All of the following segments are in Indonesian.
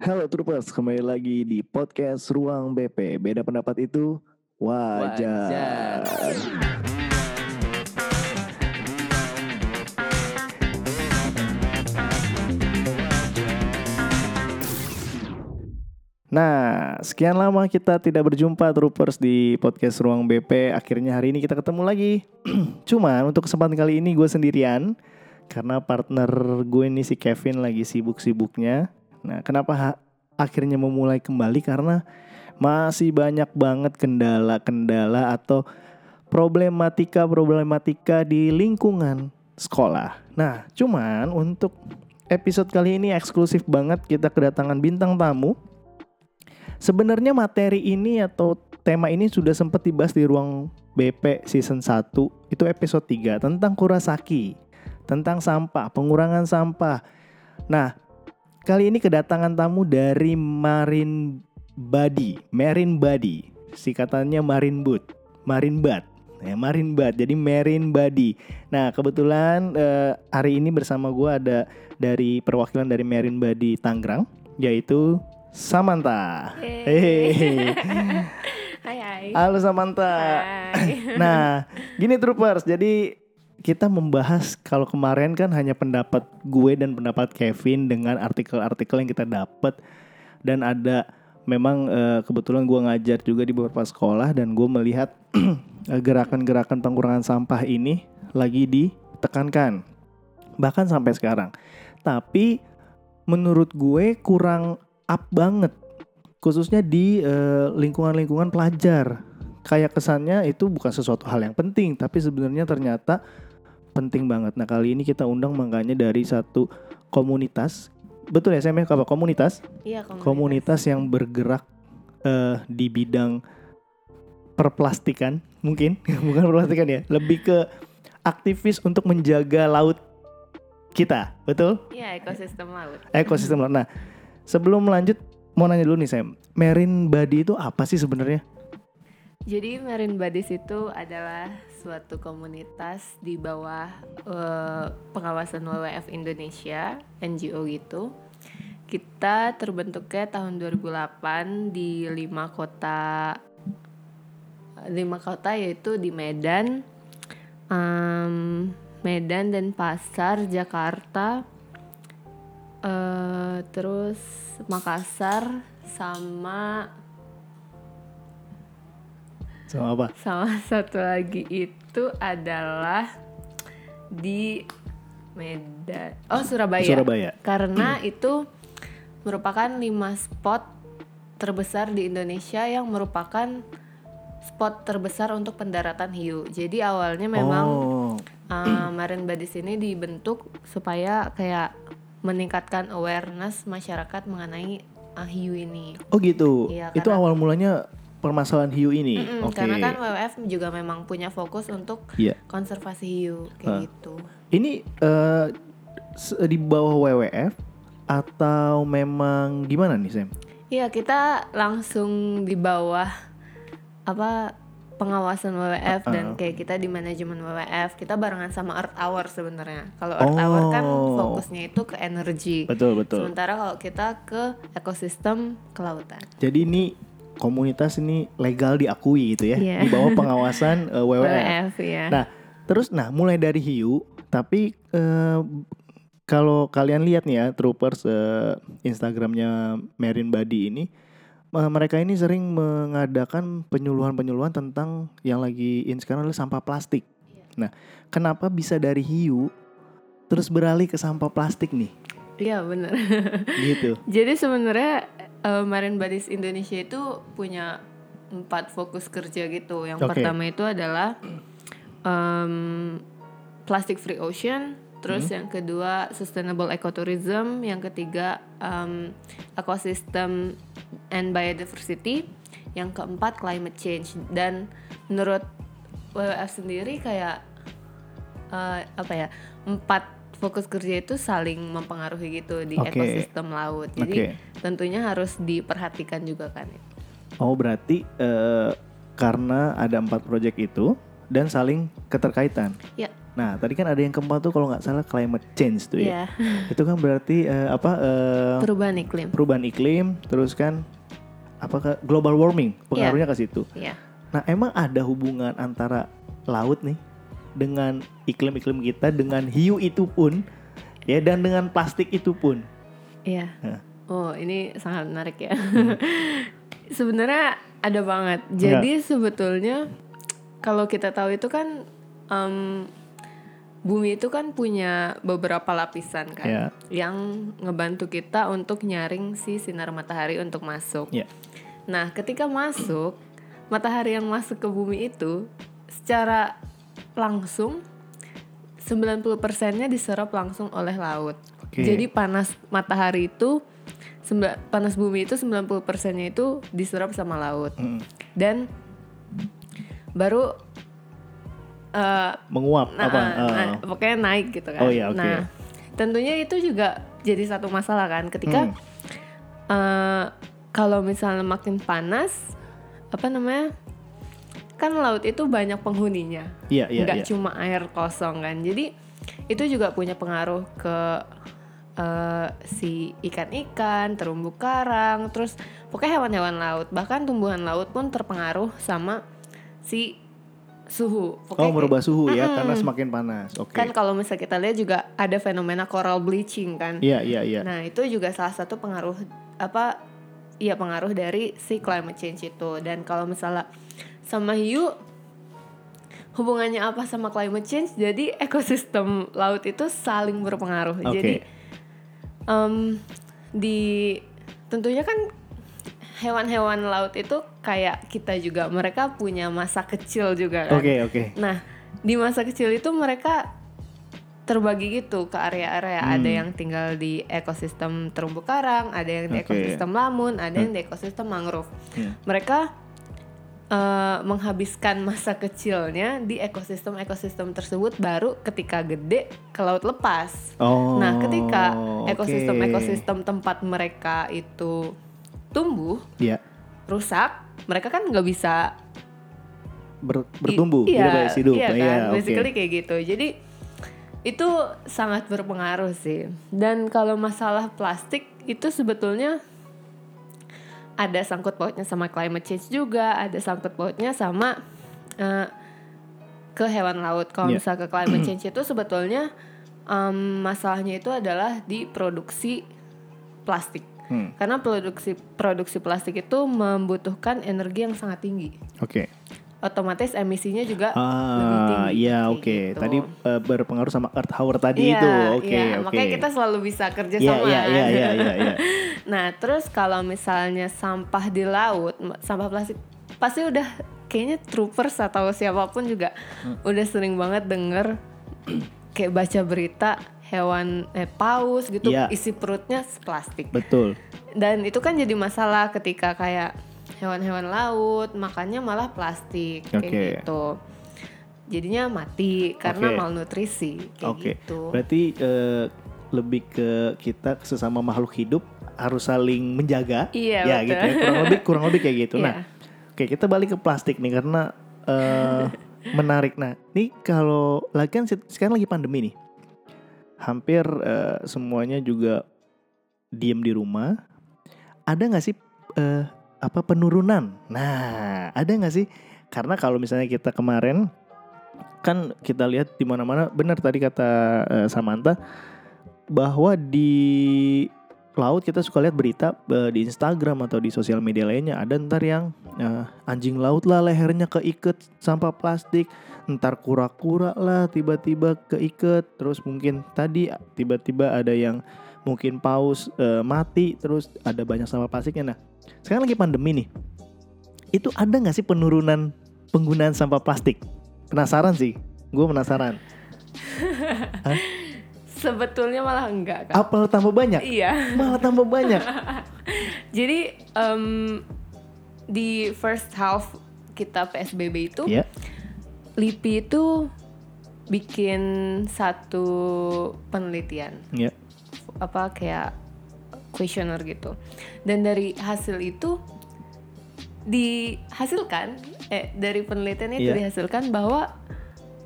Halo Troopers, kembali lagi di podcast Ruang BP. Beda pendapat itu wajar. Wajar. Nah, sekian lama kita tidak berjumpa Troopers di podcast Ruang BP. Akhirnya hari ini kita ketemu lagi. Cuman untuk kesempatan kali ini gue sendirian karena partner gue ini si Kevin lagi sibuk-sibuknya. Nah, kenapa akhirnya memulai kembali karena masih banyak banget kendala-kendala atau problematika-problematika di lingkungan sekolah. Nah, cuman untuk episode kali ini eksklusif banget kita kedatangan bintang tamu. Sebenarnya materi ini atau tema ini sudah sempat dibahas di ruang BP season 1 itu episode 3 tentang Kurasaki, tentang sampah, pengurangan sampah. Nah, kali ini kedatangan tamu dari Marin Body, Marin Body, singkatannya Marin Boot, Marin Bad. Ya, Marin Bad, jadi Marin Body. Nah, kebetulan eh, hari ini bersama gue ada dari perwakilan dari Marin Body Tangerang, yaitu Samantha. Hehehe. Hai hai. Halo Samantha. Hai. Nah, gini troopers, jadi kita membahas kalau kemarin kan hanya pendapat gue dan pendapat Kevin dengan artikel-artikel yang kita dapat dan ada memang eh, kebetulan gue ngajar juga di beberapa sekolah dan gue melihat eh, gerakan-gerakan pengurangan sampah ini lagi ditekankan bahkan sampai sekarang. Tapi menurut gue kurang up banget khususnya di eh, lingkungan-lingkungan pelajar. Kayak kesannya itu bukan sesuatu hal yang penting, tapi sebenarnya ternyata penting banget. Nah kali ini kita undang makanya dari satu komunitas, betul ya saya apa komunitas? Iya komunitas. Komunitas yang bergerak eh, di bidang perplastikan, mungkin bukan perplastikan ya, lebih ke aktivis untuk menjaga laut kita, betul? Iya ekosistem laut. ekosistem laut. Nah, sebelum lanjut mau nanya dulu nih Sam, Marine Body itu apa sih sebenarnya? Jadi Marine Buddies itu adalah suatu komunitas di bawah eh, pengawasan WWF Indonesia, NGO gitu. Kita terbentuknya tahun 2008 di lima kota lima kota yaitu di Medan, em, Medan dan Pasar, Jakarta, eh terus Makassar sama Sama apa? sama satu lagi itu adalah di Medan. Oh Surabaya. Surabaya. Karena itu merupakan lima spot terbesar di Indonesia yang merupakan spot terbesar untuk pendaratan hiu. Jadi awalnya memang oh, uh, Marine Buddies ini dibentuk supaya kayak meningkatkan awareness masyarakat mengenai uh, hiu ini. oh gitu. Iya, itu awal mulanya permasalahan hiu ini. Mm-mm, Oke. Karena kan WWF juga memang punya fokus untuk Iya. konservasi hiu kayak gitu. Ini se- di bawah WWF atau memang gimana nih Sam? Iya kita langsung di bawah apa pengawasan WWF dan kayak kita di manajemen WWF kita barengan sama Earth Hour sebenarnya. Kalau Earth Hour kan Oh. fokusnya itu ke energi. Betul betul. Sementara kalau kita ke ekosistem kelautan. Jadi ini komunitas ini legal diakui gitu ya Iya. di bawah pengawasan eh, WWF. WWF ya. Nah, terus nah mulai dari hiu, tapi eh, kalau kalian lihat nih ya, troopers eh, Instagramnya Marine Body ini, eh, mereka ini sering mengadakan penyuluhan-penyuluhan tentang yang lagi in sekarang adalah sampah plastik. Nah, kenapa bisa dari hiu terus beralih ke sampah plastik nih? Iya benar. Gitu. Jadi sebenarnya eh, Marine Buddies Indonesia itu punya empat fokus kerja gitu. Yang Oke. pertama itu adalah em, plastic free ocean, terus Hmm. yang kedua sustainable ecotourism, yang ketiga em, ecosystem and biodiversity, yang keempat climate change. Dan menurut WWF sendiri kayak eh, apa ya empat fokus kerja itu saling mempengaruhi gitu di Oke. ekosistem laut. Jadi Oke. tentunya harus diperhatikan juga kan. Oh berarti eh, karena ada empat proyek itu dan saling keterkaitan. Ya, Nah, tadi kan ada yang keempat tuh kalau nggak salah climate change tuh ya. Iya. Itu kan berarti eh, apa eh, Perubahan iklim. perubahan iklim, terus kan apakah global warming pengaruhnya ke situ. Iya. Nah, emang ada hubungan antara laut nih dengan iklim-iklim kita dengan hiu itu pun ya dan dengan plastik itu pun. Iya. Hah. Oh, ini sangat menarik ya. Sebenarnya ada banget. Jadi sebetulnya kalau kita tahu itu kan em, bumi itu kan punya beberapa lapisan kan Ya. yang ngebantu kita untuk nyaring si sinar matahari untuk masuk. Ya. Nah, ketika masuk, matahari yang masuk ke bumi itu secara langsung 90%-nya diserap langsung oleh laut. Oke. Jadi panas matahari itu panas bumi itu 90%-nya itu diserap sama laut. Mm. Dan baru eh, Menguap nah, apa? nah, eh, pokoknya naik gitu kan. Oh iya, oke. Nah, tentunya itu juga jadi satu masalah kan ketika Hmm. eh, kalau misalnya makin panas apa namanya? Kan laut itu banyak penghuninya. Iya, iya, nggak iya. cuma air kosong kan. Jadi itu juga punya pengaruh ke eh, si ikan-ikan, terumbu karang, terus pokoknya hewan-hewan laut, bahkan tumbuhan laut pun terpengaruh sama si suhu. Oh, Pokoknya kayak- merubah suhu ya Mm-mm. karena semakin panas. Oke. Kan kalau misalnya kita lihat juga ada fenomena coral bleaching kan. Iya, iya, iya. Nah, itu juga salah satu pengaruh apa iya pengaruh dari si climate change itu. Dan kalau misalnya sama hiu hubungannya apa sama climate change? Jadi ekosistem laut itu saling berpengaruh. Oke. Jadi em, di tentunya kan hewan-hewan laut itu kayak kita juga mereka punya masa kecil juga kan. Oke, oke. Nah, di masa kecil itu mereka terbagi gitu ke area-area. Hmm. Ada yang tinggal di ekosistem terumbu karang, ada yang di Oke. ekosistem lamun, ada yang di ekosistem mangrove. Hmm. Mereka eh, menghabiskan masa kecilnya di ekosistem-ekosistem tersebut baru ketika gede ke laut lepas. Oh. Nah, ketika oke. ekosistem-ekosistem tempat mereka itu tumbuh, Iya, rusak, mereka kan nggak bisa ber- I- bertumbuh, iya, tidak hidup. Iya kan, Iya, oke. basically kayak gitu. Jadi itu sangat berpengaruh sih. Dan kalau masalah plastik itu sebetulnya ada sangkut pautnya sama climate change juga, ada sangkut pautnya sama eh, ke hewan laut. Kalau Iya. misal ke climate change itu sebetulnya em, masalahnya itu adalah di produksi plastik. Hmm, Karena produksi produksi plastik itu membutuhkan energi yang sangat tinggi Oke. Otomatis emisinya juga lebih Ah, tinggi. iya oke. gitu. Tadi eh, berpengaruh sama Earth Hour tadi Iya, itu. Oke, iya. oke. Makanya kita selalu bisa kerja Iya, sama. iya, iya, iya, iya, iya. nah, terus kalau misalnya sampah di laut, sampah plastik pasti udah kayaknya troopers atau siapa pun juga Hmm. udah sering banget denger kayak baca berita hewan eh paus gitu Iya. isi perutnya plastik. Betul. Dan itu kan jadi masalah ketika kayak hewan-hewan laut makannya malah plastik kayak Oke. gitu. Jadinya mati karena Oke. malnutrisi kayak Oke. gitu. Berarti eh, lebih ke kita sesama makhluk hidup harus saling menjaga. Iya, ya betul. gitu ya. Kurang lebih kurang lebih kayak gitu. Iya. Nah, oke kita balik ke plastik nih karena eh menarik. Nah, nih kalau lagi kan se- sekarang lagi pandemi nih. Hampir eh, semuanya juga diem di rumah. Ada nggak sih eh, apa penurunan? Nah, ada nggak sih? Karena kalau misalnya kita kemarin kan kita lihat di mana-mana benar tadi kata eh, Samantha bahwa di laut kita suka lihat berita eh, di Instagram atau di sosial media lainnya ada ntar yang eh, anjing laut lah lehernya keiket sampah plastik ntar kura-kura lah tiba-tiba keiket terus mungkin tadi tiba-tiba ada yang mungkin paus eh, mati terus ada banyak sampah plastiknya nah sekarang lagi pandemi nih. Itu ada nggak sih penurunan penggunaan sampah plastik? Penasaran sih. Gue penasaran. Sebetulnya malah enggak kan. apa tambah banyak? Iya. malah tambah banyak. Jadi em, di first half kita PSBB itu ya LIPI itu bikin satu penelitian. Ya apa kayak questionnaire gitu. Dan dari hasil itu dihasilkan eh dari penelitian itu Iya. dihasilkan bahwa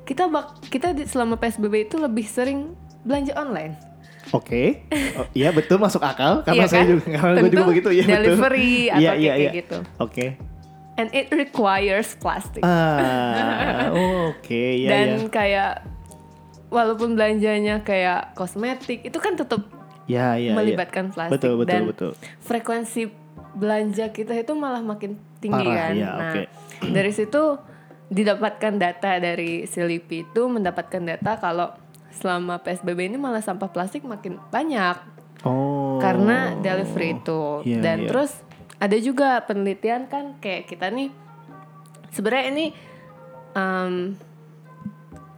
kita bak kita di, selama PSBB itu lebih sering belanja online. Oke, oh, iya betul masuk akal karena Iya saya kan? juga karena gue juga begitu ya delivery betul. atau Iya, kayak, iya, kayak iya. gitu. Oke. And it requires plastic. Ah, oke ya Dan ya. kayak walaupun belanjanya kayak kosmetik itu kan tetap Ya ya. ya. melibatkan plastik Betul betul dan betul. frekuensi belanja kita itu malah makin tinggi Parah, kan. ya, nah, oke. dari situ didapatkan data dari Silipi itu mendapatkan data kalau selama PSBB ini malah sampah plastik makin banyak Oh. karena delivery itu. Iya, Dan iya. terus ada juga penelitian kan kayak kita nih sebenarnya ini em,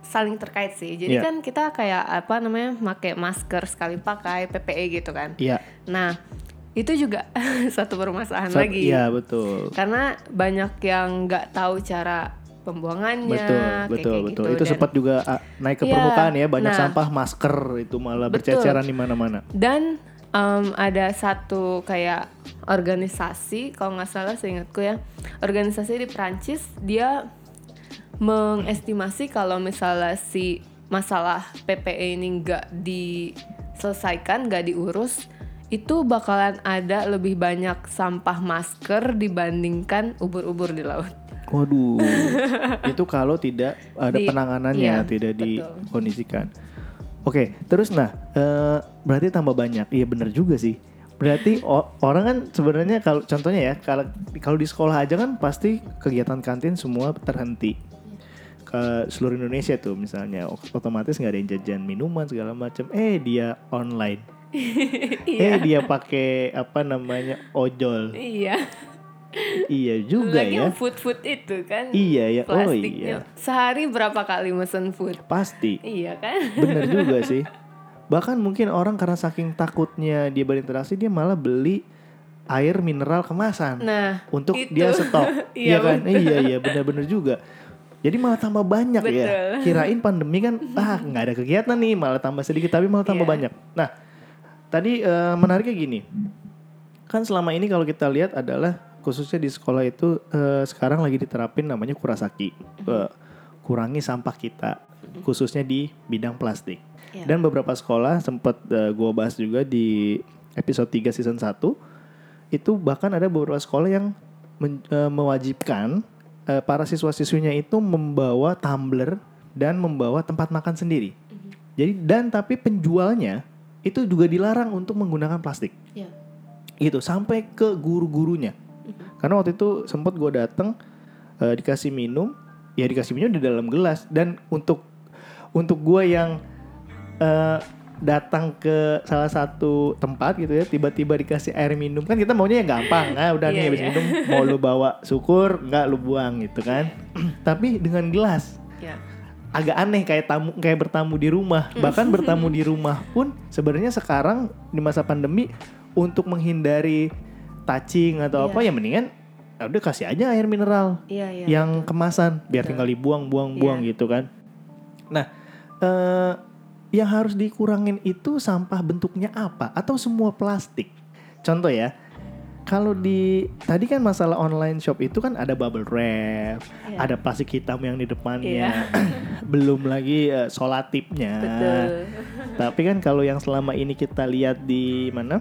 saling terkait sih. Jadi Iya. kan kita kayak apa namanya pakai masker sekali pakai PPE gitu kan. Iya. Nah, itu juga satu permasalahan Sa- lagi. Iya betul. Karena banyak yang nggak tahu cara pembuangannya Betul, kayak- betul, kayak betul. gitu. Itu Dan- sempat juga ah, naik ke Iya, permukaan ya, banyak nah. sampah masker itu malah Betul. berceceran di mana-mana. Dan em, ada satu kayak organisasi, kalau nggak salah seingatku ya, organisasi di Prancis dia mengestimasi kalau misalnya si masalah PPE ini nggak diselesaikan, nggak diurus, itu bakalan ada lebih banyak sampah masker dibandingkan ubur-ubur di laut. Waduh, itu kalau tidak ada Di- penanganannya, iya, tidak betul. dikondisikan. Oke, terus nah, eh, berarti tambah banyak. Iya bener juga sih. Berarti o- orang kan sebenarnya kalau contohnya ya, kalau kalau di sekolah aja kan pasti kegiatan kantin semua terhenti. Ke seluruh Indonesia tuh misalnya ot- otomatis nggak ada yang jajan minuman segala macam. Eh dia online. Eh dia pakai apa namanya ojol. Iya. iya juga Lagi ya. food food itu kan. Iya ya. Oh iya. Sehari berapa kali mesen food? Pasti. Iya kan? Bener juga sih. Bahkan mungkin orang karena saking takutnya dia berinteraksi dia malah beli air mineral kemasan Nah, untuk itu. dia stok. Iya, iya kan? betul. Iya iya bener-bener juga. Jadi malah tambah banyak ya. Betul. Kirain pandemi kan ah nggak ada kegiatan nih malah tambah sedikit tapi malah tambah Iya. banyak. Nah tadi eh, menariknya gini. Kan selama ini kalau kita lihat adalah khususnya di sekolah itu eh, sekarang lagi diterapin namanya kurasaki. Eh, kurangi sampah kita khususnya di bidang plastik. Iya. Dan beberapa sekolah sempat eh, gua bahas juga di episode 3 season 1 itu bahkan ada beberapa sekolah yang men- eh, mewajibkan eh, para siswa-siswinya itu membawa tumbler dan membawa tempat makan sendiri. Jadi dan tapi penjualnya itu juga dilarang untuk menggunakan plastik. Iya. Gitu sampai ke guru-gurunya. Karena waktu itu sempat gue datang eh, dikasih minum, ya dikasih minum di dalam gelas dan untuk untuk gue yang eh, datang ke salah satu tempat gitu ya tiba-tiba dikasih air minum kan kita maunya yang gampang nah udah nih Iya, habis iya. minum mau lu bawa syukur nggak lu buang gitu kan tapi dengan gelas Ya. agak aneh kayak tamu kayak bertamu di rumah bahkan bertamu di rumah pun sebenarnya sekarang di masa pandemi untuk menghindari touching atau Iya. apa ya mendingan ya udah kasih aja air mineral Iya, iya. yang kemasan biar Betul. tinggal dibuang buang buang Iya. gitu kan nah eh, yang harus dikurangin itu sampah bentuknya apa atau semua plastik contoh ya kalau di tadi kan masalah online shop itu kan ada bubble wrap, Iya. ada plastik hitam yang di depannya, Iya. belum lagi eh, solatipnya. Betul. Tapi kan kalau yang selama ini kita lihat di mana?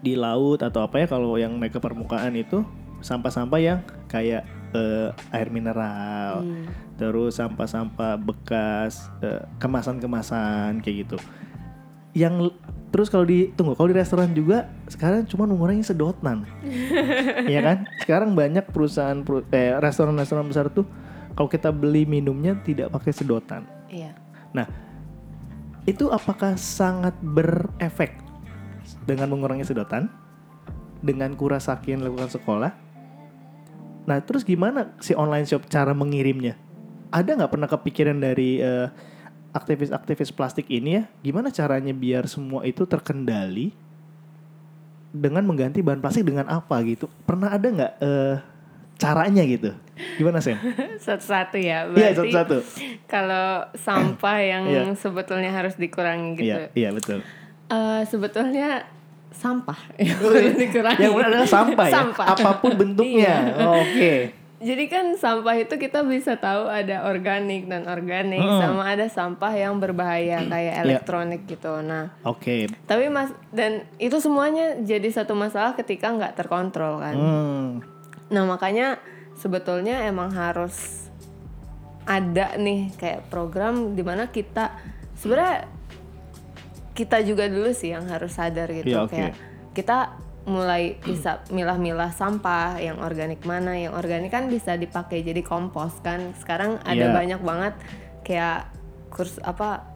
Di laut atau apa ya kalau yang naik ke permukaan itu sampah-sampah yang kayak eh, air mineral, Hmm. terus sampah-sampah bekas, eh, kemasan-kemasan kayak gitu. Yang terus kalau di tunggu kalau di restoran juga sekarang cuma mengurangi sedotan, ya kan? Sekarang banyak perusahaan peru- eh, restoran-restoran besar tuh kalau kita beli minumnya tidak pakai sedotan. Iya. Nah, itu apakah sangat berefek dengan mengurangi sedotan? Dengan kurasaki yang dilakukan sekolah? Nah, terus gimana si online shop cara mengirimnya? Ada nggak pernah kepikiran dari eh, aktivis-aktivis plastik ini ya? Gimana caranya biar semua itu terkendali dengan mengganti bahan plastik dengan apa gitu? Pernah ada nggak eh, caranya gitu? Gimana Sen? Satu-satu ya. Iya, Berarti satu-satu. kalau sampah yang Iya. sebetulnya harus dikurangi gitu. Iya, iya betul. Eh, sebetulnya sampah yang benar adalah sampah ya. Sampah. Apa pun bentuknya. Iya. Oh, Oke. jadi kan sampah itu kita bisa tahu ada organik dan organik Hmm. sama ada sampah yang berbahaya kayak elektronik gitu. Nah, Oke. tapi mas dan itu semuanya jadi satu masalah ketika nggak terkontrol kan. Hmm. Nah makanya sebetulnya emang harus ada nih kayak program di mana kita sebenarnya kita juga dulu sih yang harus sadar gitu Iya, oke. kayak kita mulai bisa milah-milah sampah yang organik mana yang organik kan bisa dipakai jadi kompos kan sekarang ada Iya. banyak banget kayak kurs apa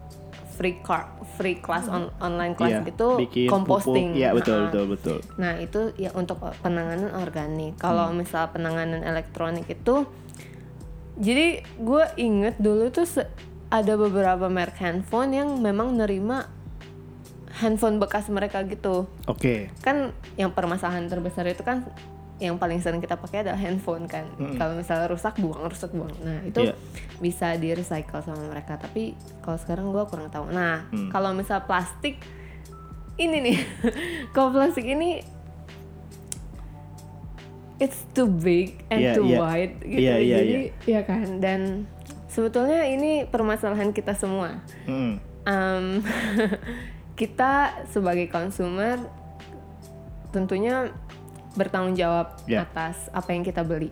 free car free class on, online class Iya, itu bikin composting pupuk. Iya, betul, Nah, betul, betul. Nah itu ya untuk penanganan organik. Kalau misal penanganan elektronik itu, jadi gue inget dulu tuh ada beberapa merek handphone yang memang nerima handphone bekas mereka gitu. Oke. Kan yang permasalahan terbesar itu kan yang paling sering kita pakai adalah handphone kan. Kalau misalnya rusak buang, rusak buang. Nah itu Iya. bisa di recycle sama mereka. Tapi kalau sekarang gue kurang tahu. Nah kalau misal plastik ini nih, kalau plastik ini it's too big and Iya, too iya. wide gitu. Iya, iya, Jadi ya kan. Dan sebetulnya ini permasalahan kita semua. Hmm. Em, kita sebagai konsumer tentunya bertanggung jawab Ya. atas apa yang kita beli.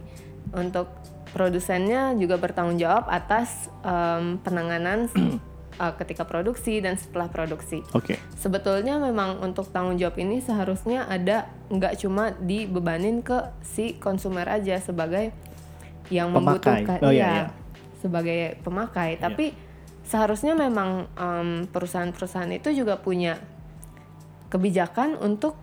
Untuk produsennya juga bertanggung jawab atas em, penanganan eh, ketika produksi dan setelah produksi. Oke. Sebetulnya memang untuk tanggung jawab ini seharusnya ada nggak cuma dibebanin ke si konsumer aja sebagai yang Pemakai. membutuhkan, Oh, iya, iya, iya. sebagai pemakai. Tapi seharusnya memang em, perusahaan-perusahaan itu juga punya kebijakan untuk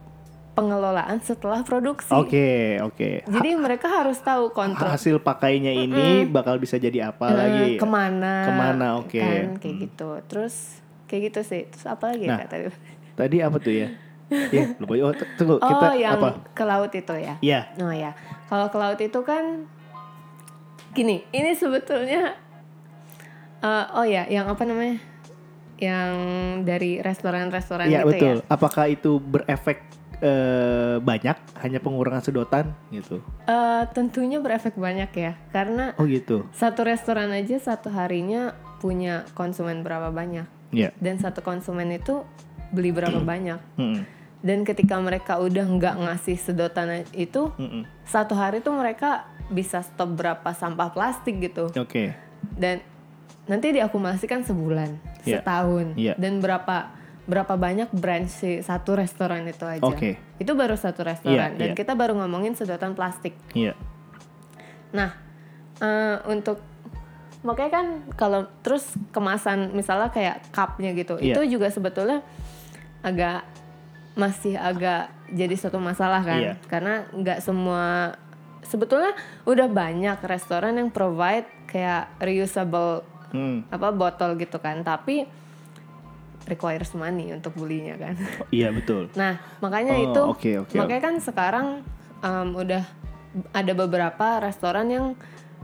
pengelolaan setelah produksi. Oke, oke. Jadi mereka harus tahu kontrol Hasil pakainya ini bakal bisa jadi apa eh, lagi? ke mana, Ke mana, oke. kan kayak gitu. Terus kayak gitu sih. Terus apa lagi ya Nah, Kak, tadi? Tadi apa tuh ya? ya, lupa. Oh, tunggu, Oh, kita yang apa? ke laut itu ya? Iya. Oh ya, kalau ke laut itu kan gini, ini sebetulnya eh, oh ya, yang apa namanya? Yang dari restoran-restoran Iya, gitu betul. ya. Apakah itu berefek eh, banyak hanya pengurangan sedotan gitu? Eh, tentunya berefek banyak ya, karena Oh gitu. satu restoran aja satu harinya punya konsumen berapa banyak, Iya. dan satu konsumen itu beli berapa banyak. Dan ketika mereka udah nggak ngasih sedotan itu, satu hari tuh mereka bisa stop berapa sampah plastik gitu. Oke. dan nanti diakumulasikan sebulan, Iya. setahun, Iya. dan berapa berapa banyak branch si satu restoran itu aja. Oke. Itu baru satu restoran Iya, dan iya. kita baru ngomongin sedotan plastik. Iya. Nah, eh, untuk makanya kan kalau terus kemasan misalnya kayak cupnya gitu, Iya. itu juga sebetulnya agak masih agak jadi suatu masalah kan, Iya. karena nggak semua sebetulnya udah banyak restoran yang provide kayak reusable Hmm. apa botol gitu kan, tapi requires money untuk belinya kan. Oh, iya betul. Nah, makanya Oh, itu oke, oke, makanya kan sekarang em, udah ada beberapa restoran yang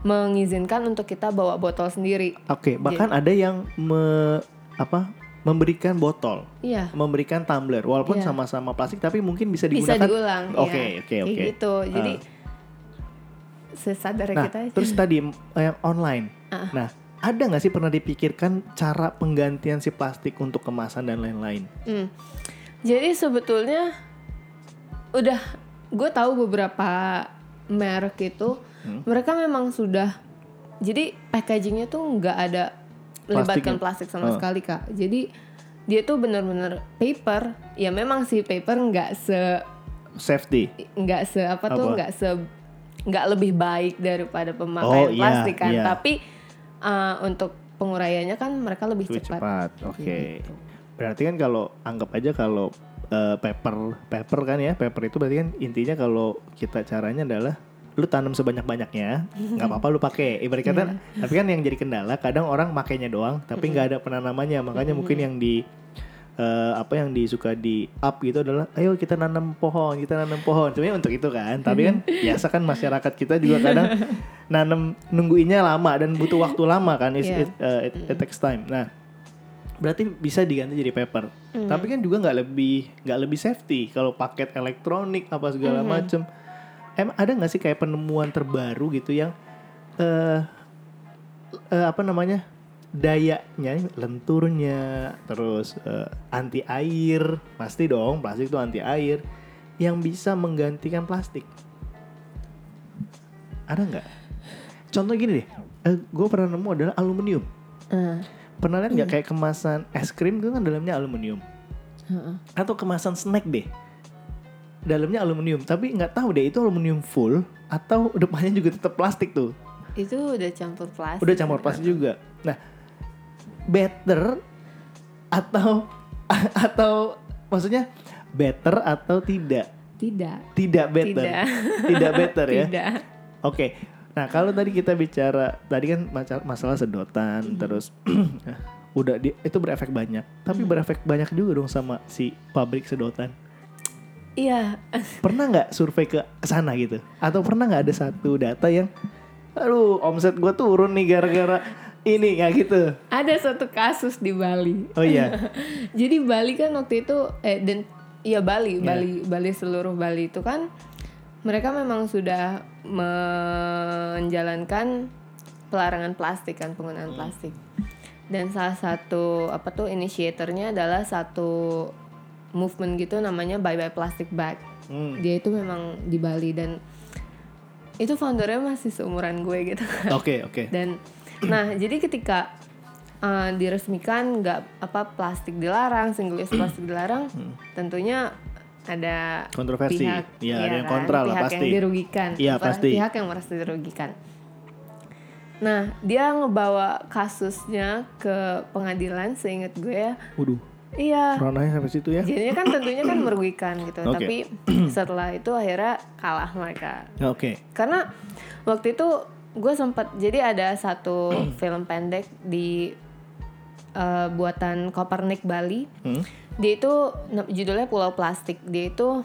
mengizinkan untuk kita bawa botol sendiri. Oke, bahkan ada yang me, apa memberikan botol, Iya, memberikan tumbler, walaupun Iya. sama-sama plastik, tapi mungkin bisa bisa digunakan. diulang. Oke, ya. oke, Kayak oke. gitu. Jadi sesadar Nah, kita terus tadi m- yang online. Ah. Nah, ada nggak sih pernah dipikirkan cara penggantian si plastik untuk kemasan dan lain-lain? Hmm. Jadi sebetulnya udah gue tahu beberapa merek itu Hmm. mereka memang sudah jadi packagingnya tuh nggak ada melibatkan Plastiknya. plastik sama Oh. sekali kak. Jadi dia tuh bener-bener paper. Ya memang sih paper nggak se Safety. nggak se apa, tuh Apa? nggak se nggak lebih baik daripada pemakaian Oh, iya, plastik kan. iya. Tapi uh, untuk penguraiannya kan mereka lebih Lebih cepat. cepat. Oke. Gitu. Berarti kan kalau anggap aja kalau eh, paper paper kan ya, paper itu berarti kan intinya kalau kita caranya adalah lu tanam sebanyak-banyaknya, nggak apa-apa lu pakai. Ibarat kata, Iya. tapi kan yang jadi kendala kadang orang makainya doang, tapi nggak ada penanamannya. Makanya mungkin yang di eh, apa yang disuka di up gitu adalah, ayo kita nanam pohon, kita nanam pohon. Sebenarnya untuk itu kan, tapi kan biasa kan masyarakat kita juga kadang nanam nungguinnya lama dan butuh waktu lama kan, It's- Iya. it, eh, it- it takes time. Nah, berarti bisa diganti jadi paper. Hmm. Tapi kan juga nggak lebih nggak lebih safety kalau paket elektronik apa segala Hmm. macem. Em ada nggak sih kayak penemuan terbaru gitu yang eh eh, apa namanya dayanya lenturnya terus eh, anti air. Pasti dong plastik itu anti air. Yang bisa menggantikan plastik. Ada nggak? Contoh gini deh gue pernah nemu adalah aluminium. Ah, pernah lihat nggak kayak kemasan es krim itu kan dalamnya aluminium? Heeh. atau kemasan snack deh. Dalamnya aluminium tapi nggak tahu deh itu aluminium full atau depannya juga tetap plastik tuh? Itu udah campur plastik. Udah campur plastik juga. Nah better atau atau maksudnya better atau tidak? Tidak. Tidak better. Tidak. tidak better ya? Tidak. Oke. Nah kalau tadi kita bicara tadi kan masalah sedotan Mm-hmm. terus udah di, itu berefek banyak. Tapi Mm. berefek banyak juga dong sama si pabrik sedotan. Iya. Pernah nggak survei ke ke sana gitu? Atau pernah nggak ada satu data yang aduh omset gue turun nih gara-gara ini nggak gitu. Ada satu kasus di Bali. Oh iya. Jadi Bali kan waktu itu eh dan iya Bali Iya. Bali Bali seluruh Bali itu kan mereka memang sudah menjalankan pelarangan plastik kan penggunaan plastik. Dan salah satu apa tuh inisiatornya adalah satu movement gitu namanya Bye Bye Plastic Bag. Hmm, dia itu memang di Bali dan itu foundernya masih seumuran gue gitu oke oke. Dan nah jadi ketika uh, diresmikan nggak apa plastik dilarang single use plastik dilarang tentunya ada Kontroversi. pihak Iya, iya ada yang kan, kontra lah, pihak pasti. yang dirugikan. Iya, pasti. pihak yang merasa dirugikan. Nah dia ngebawa kasusnya ke pengadilan seingat gue ya. Waduh. Iya. Ranahnya sampai situ ya? Jadinya kan tentunya kan merugikan gitu. Oke. tapi setelah itu akhirnya kalah mereka. Oke. Karena waktu itu gue sempat jadi ada satu film pendek di eh, buatan Kopernik Bali. Hmm, dia itu judulnya Pulau Plastik. Dia itu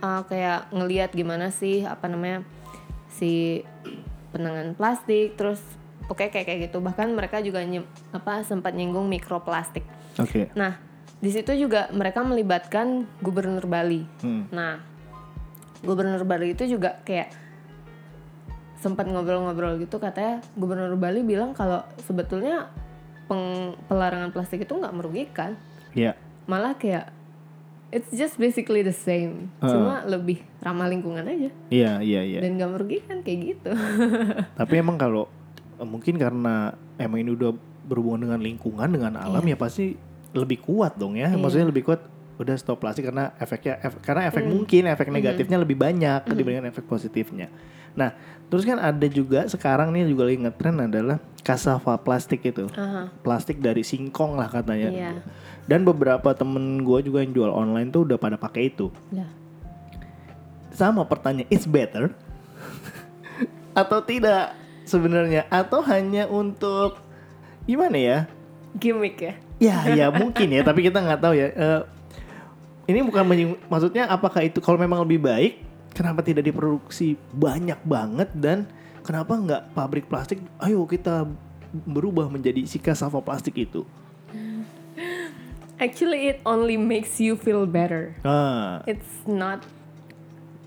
eh, kayak ngeliat gimana sih apa namanya si penanganan plastik terus pokoknya kayak kayak gitu. Bahkan mereka juga nyem- apa sempat nyinggung mikroplastik. Oke. Nah di situ juga mereka melibatkan gubernur Bali. Hmm, Nah, gubernur Bali itu juga kayak sempat ngobrol-ngobrol gitu katanya gubernur Bali bilang kalau sebetulnya peng- pelarangan plastik itu nggak merugikan, ya malah kayak it's just basically the same, Uh. cuma lebih ramah lingkungan aja. Iya iya iya. Dan nggak merugikan kayak gitu. tapi emang kalau mungkin karena emang ini udah berhubungan dengan lingkungan dengan alam ya pasti lebih kuat dong ya. Iya. maksudnya lebih kuat udah stop plastik karena efeknya ef- karena Hmm. efek mungkin efek negatifnya lebih banyak dibandingkan efek positifnya. Nah terus kan ada juga sekarang nih juga lagi ngetren adalah kasava plastik itu. Aha, plastik dari singkong lah katanya. Iya. dan beberapa temen gue juga yang jual online tuh udah pada pakai itu. Lah, sama pertanyaan it's better? Atau tidak sebenarnya? Atau hanya untuk gimana ya? Gimmick ya. ya ya mungkin ya tapi kita nggak tahu ya. Eh, ini bukan maksudnya apakah itu kalau memang lebih baik kenapa tidak diproduksi banyak banget dan kenapa nggak pabrik plastik ayo kita berubah menjadi si kasava plastik itu Actually, it only makes you feel better. ah it's not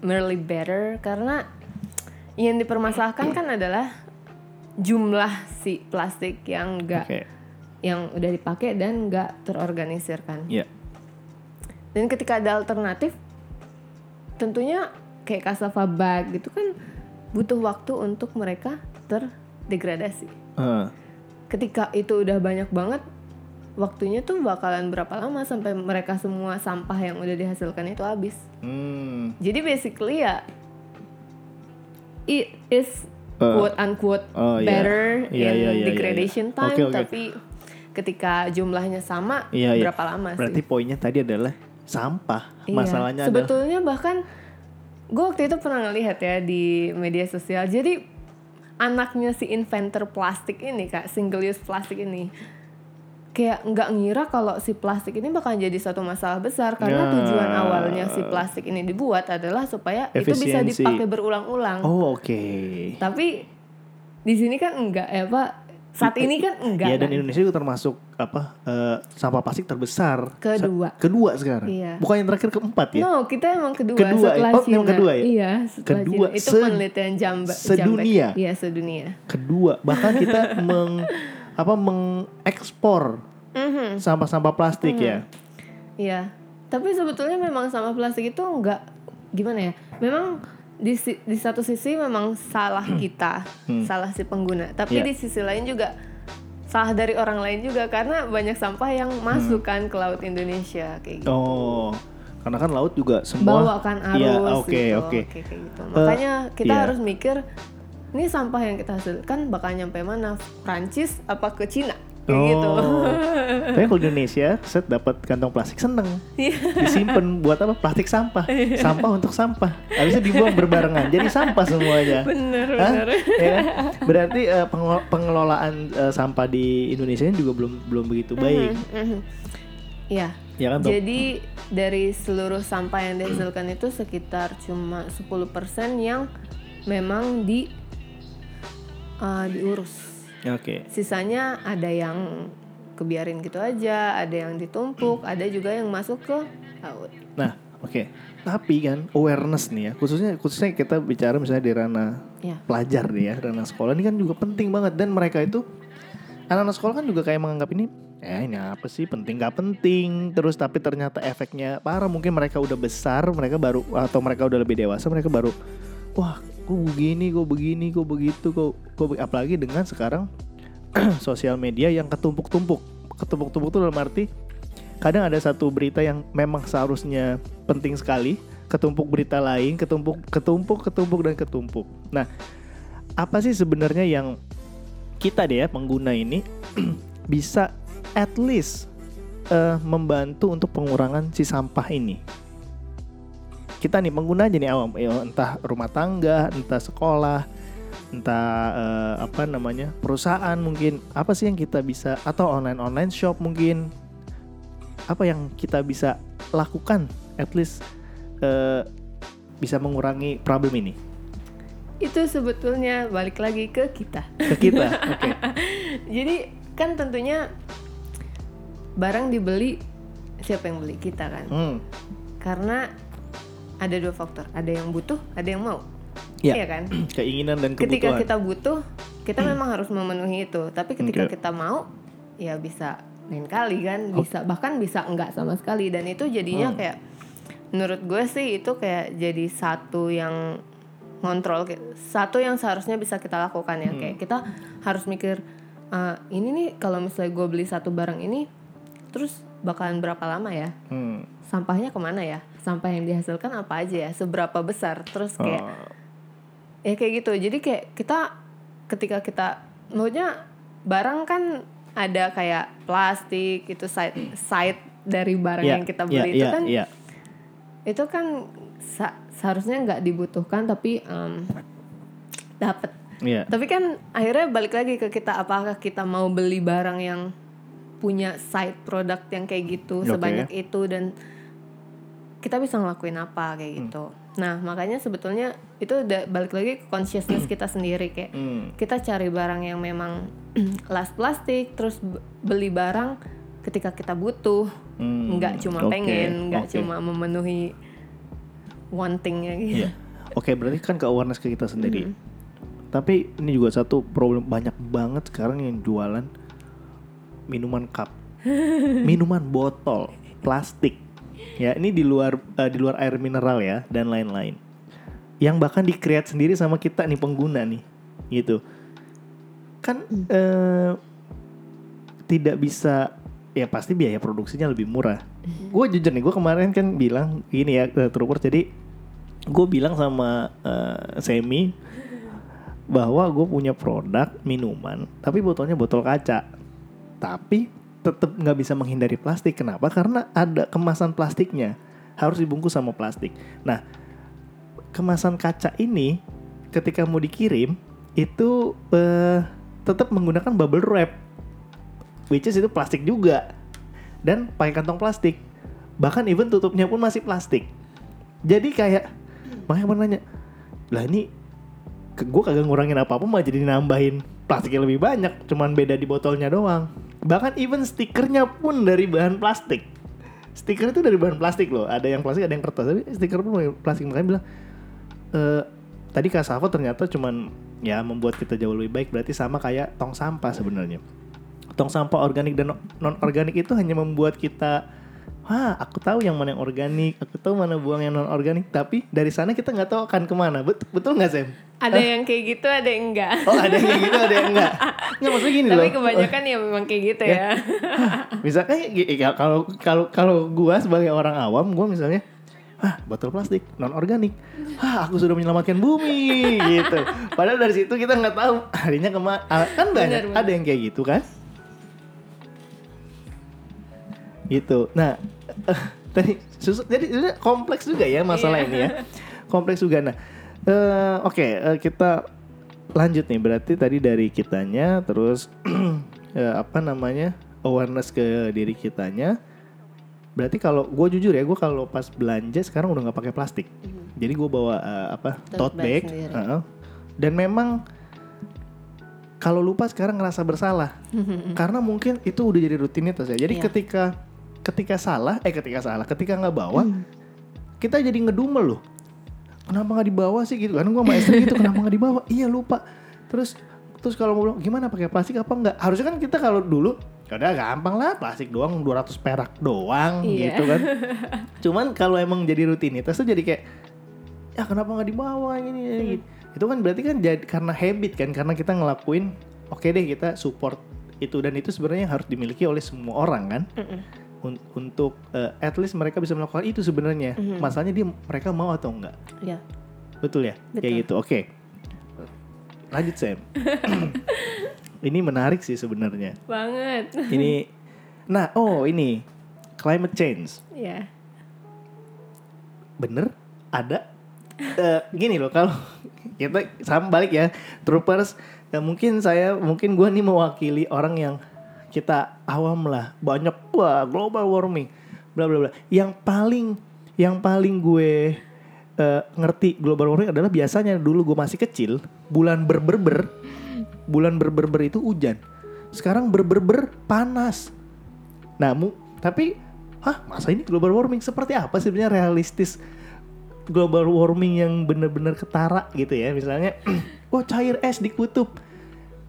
merely better karena yang dipermasalahkan kan adalah jumlah si plastik yang enggak oke yang udah dipakai dan enggak terorganisir kan. ya Dan ketika ada alternatif tentunya kayak cassava bag gitu kan butuh waktu untuk mereka terdegradasi. Ah, Ketika itu udah banyak banget waktunya tuh bakalan berapa lama sampai mereka semua sampah yang udah dihasilkan itu habis. hmm, Jadi basically ya it is Uh, quote unquote oh, iya. better Iya, in iya, iya, iya, degradation iya. time Oke, oke. tapi ketika jumlahnya sama iya. berapa lama berarti sih? poinnya tadi adalah sampah Iya. masalahnya adalah Sebetulnya bahkan gue waktu itu pernah ngelihat ya di media sosial. Jadi anaknya si inventor plastik ini kak single use plastik ini kayak nggak ngira kalau si plastik ini bakal jadi suatu masalah besar karena Ya. tujuan awalnya si plastik ini dibuat adalah supaya itu bisa Efisiensi. dipakai berulang-ulang. oh oke Tapi di sini kan enggak ya Pak Saat ini kan enggak. Iya dan kan? Indonesia juga termasuk apa eh, sampah plastik terbesar. Kedua. Sa- kedua sekarang. Iya. Bukan yang terakhir keempat ya. No, kita emang kedua, Kedua, setelah oh, Cina. emang kedua ya? Iya, setelah Kedua, Cina. Itu penelitian Jamba, sedunia? Jambek. Iya, sedunia. Kedua bahkan kita meng apa mengekspor Mhm. sampah-sampah plastik ya. Iya. Tapi sebetulnya memang sama plastik itu enggak gimana ya? Memang di di satu sisi memang salah kita, salah si pengguna. Tapi Hmm. Iya. di sisi lain juga salah dari orang lain juga karena banyak sampah yang masuk kan ke laut Indonesia kayak gitu. Oh, karena kan laut juga semua Bawakan arus Iya, oke, gitu. oke. kayak gitu. Makanya kita iya. harus mikir ini sampah yang kita hasilkan bakal nyampe mana? Prancis apa ke Cina? Kayak gitu. Oh. Tapi kalau di Indonesia, set dapat kantong plastik seneng. Iya. Disimpan buat apa? Plastik sampah. Sampah untuk sampah. Habisnya dibuang berbarengan. Jadi sampah semuanya. bener, Hah? bener. Ya? Berarti pengelo- pengelolaan eh, sampah di Indonesia ini juga belum belum begitu baik. Mhm. Iya. Ya kan, Dok? Jadi dari seluruh sampah yang dihasilkan itu sekitar cuma 10% yang memang di uh, diurus. Oke. Sisanya ada yang kebiarin gitu aja, ada yang ditumpuk, ada juga yang masuk ke laut. Nah, oke. Tapi kan awareness nih ya, khususnya khususnya kita bicara misalnya di ranah Ya. pelajar nih ya, ranah sekolah ini kan juga penting banget dan mereka itu anak-anak sekolah kan juga kayak menganggap ini eh ini apa sih penting gak penting terus tapi ternyata efeknya parah mungkin mereka udah besar mereka baru atau mereka udah lebih dewasa mereka baru wah kok begini kok begini kok begitu kok be-" apalagi dengan sekarang sosial media yang ketumpuk-tumpuk. Ketumpuk-tumpuk itu dalam arti kadang ada satu berita yang memang seharusnya penting sekali ketumpuk berita lain ketumpuk ketumpuk ketumpuk dan ketumpuk. Nah apa sih sebenarnya yang kita deh ya pengguna ini bisa at least eh, membantu untuk pengurangan si sampah ini kita nih pengguna aja nih awam. Ya, entah rumah tangga entah sekolah entah eh, apa namanya perusahaan mungkin. Apa sih yang kita bisa atau online online shop mungkin. Apa yang kita bisa lakukan at least eh, bisa mengurangi problem ini? Itu sebetulnya balik lagi ke kita. ke kita oke. Jadi kan tentunya barang dibeli siapa yang beli? Kita kan? Hmm, Karena ada dua faktor, ada yang butuh, ada yang mau. Ya. Iya kan? keinginan dan Ketika kebutuhan kita butuh, kita memang harus memenuhi itu. Tapi ketika Oke. kita mau, ya bisa lain kali kan, bisa bahkan bisa enggak sama sekali. Dan itu jadinya Hmm. kayak, menurut gue sih itu kayak jadi satu yang ngontrol, satu yang seharusnya bisa kita lakukan ya. Hmm. Kayak kita harus mikir, "Ah, ini nih kalau misalnya gue beli satu barang ini, terus bakalan berapa lama ya? Hmm. Sampahnya ke mana ya? Sampah yang dihasilkan apa aja ya? Seberapa besar? Terus kayak Oh. ya kayak gitu jadi kayak kita ketika kita maksudnya barang kan ada kayak plastik itu side side dari barang Ya, yang kita beli itu ya, kan ya. itu kan seharusnya nggak dibutuhkan tapi em, dapat Iya. tapi kan akhirnya balik lagi ke kita apakah kita mau beli barang yang punya side product yang kayak gitu Oke. sebanyak itu dan kita bisa ngelakuin apa kayak gitu. Nah makanya sebetulnya itu udah balik lagi ke consciousness kita sendiri kayak Hmm. kita cari barang yang memang last plastik terus beli barang ketika kita butuh Hmm, nggak cuma oke, pengen nggak oke. cuma memenuhi wantingnya gitu. Iya. Oke, berarti kan ke awareness ke kita sendiri. Hmm. Tapi ini juga satu problem banyak banget sekarang yang jualan minuman cup, minuman botol, plastik. Ya, ini di luar eh, di luar air mineral ya dan lain-lain. Yang bahkan di-create sendiri sama kita nih pengguna nih. Gitu. Kan eh, tidak bisa ya pasti biaya produksinya lebih murah. Gue jujur nih, gue kemarin kan bilang gini ya, eh, Trooper. Jadi gue bilang sama eh, Semi bahwa gue punya produk minuman, tapi botolnya botol kaca. Tapi tetap nggak bisa menghindari plastik. Kenapa? Karena ada kemasan plastiknya harus dibungkus sama plastik. Nah, kemasan kaca ini ketika mau dikirim itu eh, tetap menggunakan bubble wrap, which is itu plastik juga dan pakai kantong plastik. Bahkan even tutupnya pun masih plastik. Jadi kayak makanya gue nanya, lah ini gue kagak ngurangin apa-apa malah jadi nambahin plastiknya lebih banyak, cuman beda di botolnya doang. Bahkan even stikernya pun dari bahan plastik. Stiker itu dari bahan plastik loh. Ada yang plastik, ada yang kertas. Tapi stiker pun dari plastik makanya bilang eh tadi Kasavo ternyata cuman ya membuat kita jauh lebih baik berarti sama kayak tong sampah sebenarnya. Tong sampah organik dan non organik itu hanya membuat kita Wah, aku tahu yang mana yang organik, aku tahu mana buang yang non organik, tapi dari sana kita nggak tahu akan ke mana. Betul betul nggak Sam? Ada yang kayak gitu, ada yang enggak. Oh ada yang kayak gitu, ada yang enggak. Nggak maksudnya gini loh. Tapi kebanyakan ya memang kayak gitu ya. Ya, ya, kalau kalau kalau gua sebagai orang awam, gua misalnya ah botol plastik non organik ah aku sudah menyelamatkan bumi gitu padahal dari situ kita nggak tahu harinya ke mana kan banyak Benar, benar. ada yang kayak gitu kan gitu nah eh, tadi susah jadi kompleks juga ya masalah Iya. ini ya kompleks juga nah eh, oke eh, kita lanjut nih. Berarti tadi dari kitanya terus eh, apa namanya awareness ke diri kitanya. Berarti kalau gue jujur ya gue kalau pas belanja sekarang udah nggak pakai plastik. Jadi gue bawa eh, apa tote Tote bag bag, heeh. dan memang kalau lupa sekarang ngerasa bersalah. Karena mungkin itu udah jadi rutinitas ya. Jadi Iya. ketika ketika salah eh ketika salah ketika nggak bawa Hmm. kita jadi ngedumel loh kenapa nggak dibawa sih gitu kan gue sama istri gitu kenapa nggak dibawa iya lupa terus terus kalau mau bilang gimana pakai plastik apa enggak harusnya kan kita kalau dulu ya udah gampang lah plastik doang 200 perak doang Iya. gitu kan cuman kalau emang jadi rutinitas tuh jadi kayak ya kenapa nggak dibawa ini, Hmm. gitu. itu kan berarti kan jadi karena habit kan karena kita ngelakuin oke deh kita support itu dan itu sebenarnya harus dimiliki oleh semua orang kan Mm-mm. Un- untuk eh, at least mereka bisa melakukan itu sebenarnya. Mhm. masalahnya dia mereka mau atau enggak? Ya. betul ya? Betul. kayak gitu oke. Lanjut Sam. Ini menarik sih sebenarnya. Banget. ini nah oh ini. Climate change. Ya. bener? Ada? Eh, gini loh kalau kita sama balik ya. Troopers ya mungkin saya mungkin gua nih mewakili orang yang kita awam lah banyak. Wah global warming. Bla bla bla. Yang paling yang paling gue eh, ngerti global warming adalah biasanya dulu gue masih kecil bulan berberber bulan berberber itu hujan. Sekarang berberber panas. Nah, mu- tapi hah masa ini global warming? Seperti apa sih sebenarnya realistis global warming yang benar-benar ketara gitu ya? Misalnya oh cair es di kutub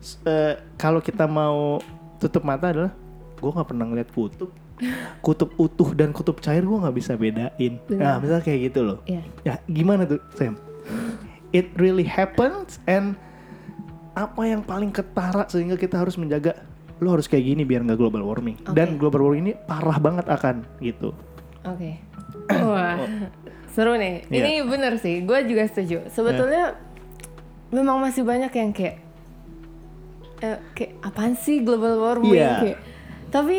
S- eh, kalau kita mau tutup mata adalah gue nggak pernah ngeliat kutub kutub utuh dan kutub cair gue nggak bisa bedain nah Benar. misalnya kayak gitu loh Ya. ya gimana tuh Sam it really happens and apa yang paling ketara sehingga kita harus menjaga lo harus kayak gini biar nggak global warming dan Oke. global warming ini parah banget akan gitu Oke. Wah, seru nih. Iya. Ini bener sih, gue juga setuju. Sebetulnya memang masih banyak yang kayak, eh, kayak apaan sih global warming? Iya. Kayak, tapi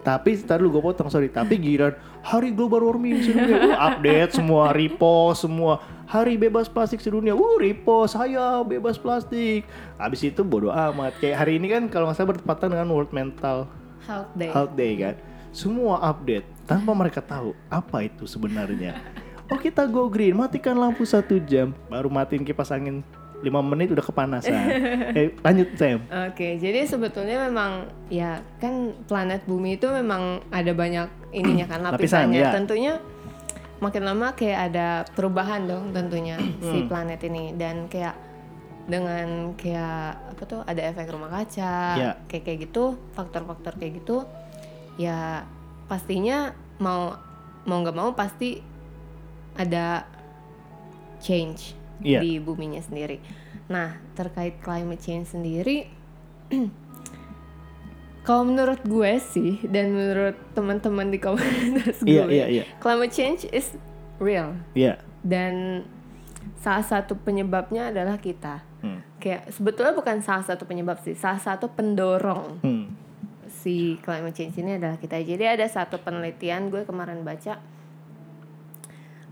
tapi ntar lu gue potong sorry. Tapi giliran hari global warming sedunia. Uh, update semua repost semua. Hari bebas plastik sedunia. Uh repost saya bebas plastik. Habis itu bodo amat. Kayak hari ini kan kalau nggak salah bertepatan dengan World Mental health day. Health Day kan? Semua update tanpa mereka tahu apa itu sebenarnya. Oh kita go green. Matikan lampu satu jam. Baru matiin kipas angin 5 menit udah kepanasan eh, lanjut Sam Oke, jadi sebetulnya memang ya kan planet bumi itu memang ada banyak ininya kan Lapisan, lapisannya. ya. Tentunya makin lama kayak ada perubahan dong tentunya si planet ini dan kayak dengan kayak apa tuh ada efek rumah kaca Ya. kayak kayak gitu faktor-faktor kayak gitu ya pastinya mau mau nggak mau pasti ada change Iya. di buminya sendiri. Nah terkait climate change sendiri, kalau menurut gue sih dan menurut teman-teman di komunitas gue, Iya, iya, iya. climate change is real ya dan salah satu penyebabnya adalah kita. hmm. Kayak sebetulnya bukan salah satu penyebab sih, salah satu pendorong Hmm. si climate change ini adalah kita. Jadi ada satu penelitian gue kemarin baca,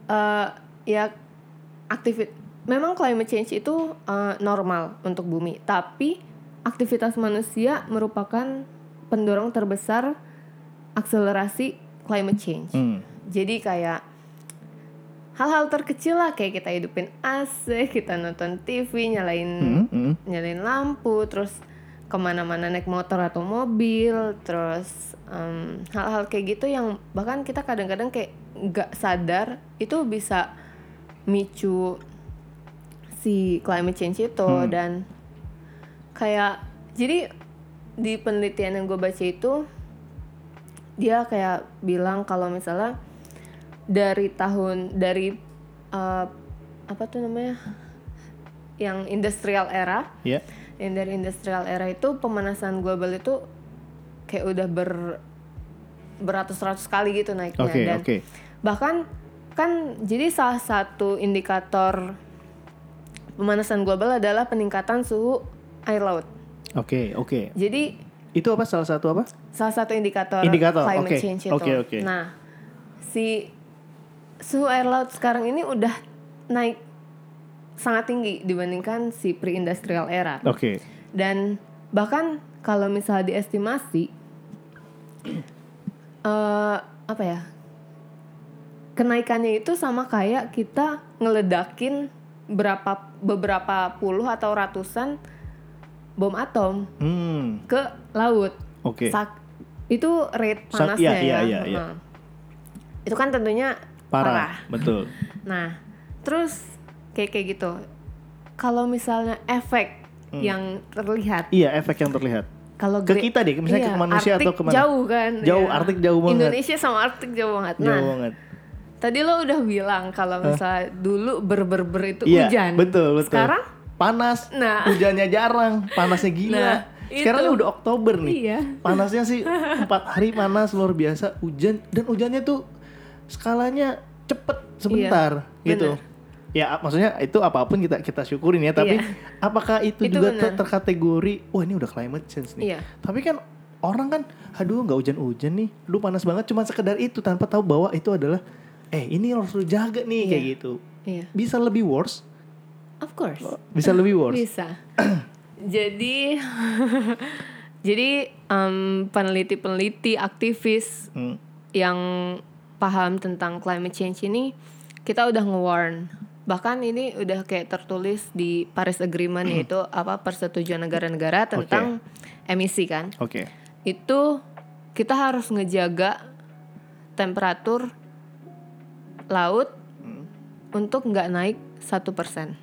eh ya aktivit, memang climate change itu eh, normal untuk bumi, tapi aktivitas manusia merupakan pendorong terbesar akselerasi climate change. Hmm. Jadi kayak hal-hal terkecil lah kayak kita hidupin AC kita nonton TV nyalain Hmm, hmm. nyalain lampu terus ke mana-mana naik motor atau mobil terus hal-hal kayak gitu yang bahkan kita kadang-kadang kayak nggak sadar itu bisa micu si climate change itu dan kayak jadi di penelitian yang gue baca itu dia kayak bilang kalau misalnya dari tahun dari eh, apa tuh namanya yang industrial era Ya. yang dari industrial era itu pemanasan global itu kayak udah ber beratus-ratus kali gitu naiknya Oke, dan oke. bahkan kan jadi salah satu indikator pemanasan global adalah peningkatan suhu air laut. Oke, oke. Jadi Itu apa salah satu apa? salah satu indikator, Indikator, climate oke. change itu. Oke, oke. Nah, si suhu air laut sekarang ini udah naik sangat tinggi dibandingkan si pre-industrial era. Oke. Dan bahkan kalau misalnya diestimasi eh apa ya? Kenaikannya itu sama kayak kita ngeledakin berapa beberapa puluh atau ratusan bom atom Hmm. ke laut. Oke. Sak- itu rate Sak- panasnya iya, iya, ya. iya, iya. Heeh. Itu kan tentunya Parah. parah. Betul. Nah, terus kayak kayak gitu. Kalau misalnya efek Hmm. yang terlihat, Iya, efek yang terlihat. kalau Ke kita deh, misalnya iya, ke manusia Arktik atau ke mana? Jauh kan? Jauh, ya. Arktik jauh banget. Indonesia sama Arktik jauh banget. Jauh nah, banget. Tadi lo udah bilang kalau misalnya dulu ber-ber-ber itu Iya, hujan. betul, betul. Sekarang panas, Nah. hujannya jarang, panasnya gila. Nah, Sekarang itu. udah Oktober nih. Iya. Panasnya sih empat hari panas luar biasa, hujan dan hujannya tuh skalanya cepet sebentar Iya, gitu. bener. Ya maksudnya itu apa pun kita kita syukurin ya, tapi Iya. apakah itu, Itu juga bener. ter- terkategori wah ini udah climate change nih. Iya. Tapi kan orang kan aduh nggak hujan-hujan nih, lu panas banget cuma sekedar itu tanpa tahu bahwa itu adalah eh ini harus lu jaga nih Iya. kayak gitu. Iya. Bisa lebih worse, Of course. bisa lebih worse. Bisa. jadi jadi em, peneliti-peneliti aktivis Hmm. yang paham tentang climate change ini kita udah nge-warn. Bahkan ini udah kayak tertulis di Paris Agreement yaitu apa persetujuan negara-negara tentang emisi kan. Oke. Itu kita harus ngejaga temperatur laut untuk nggak naik satu persen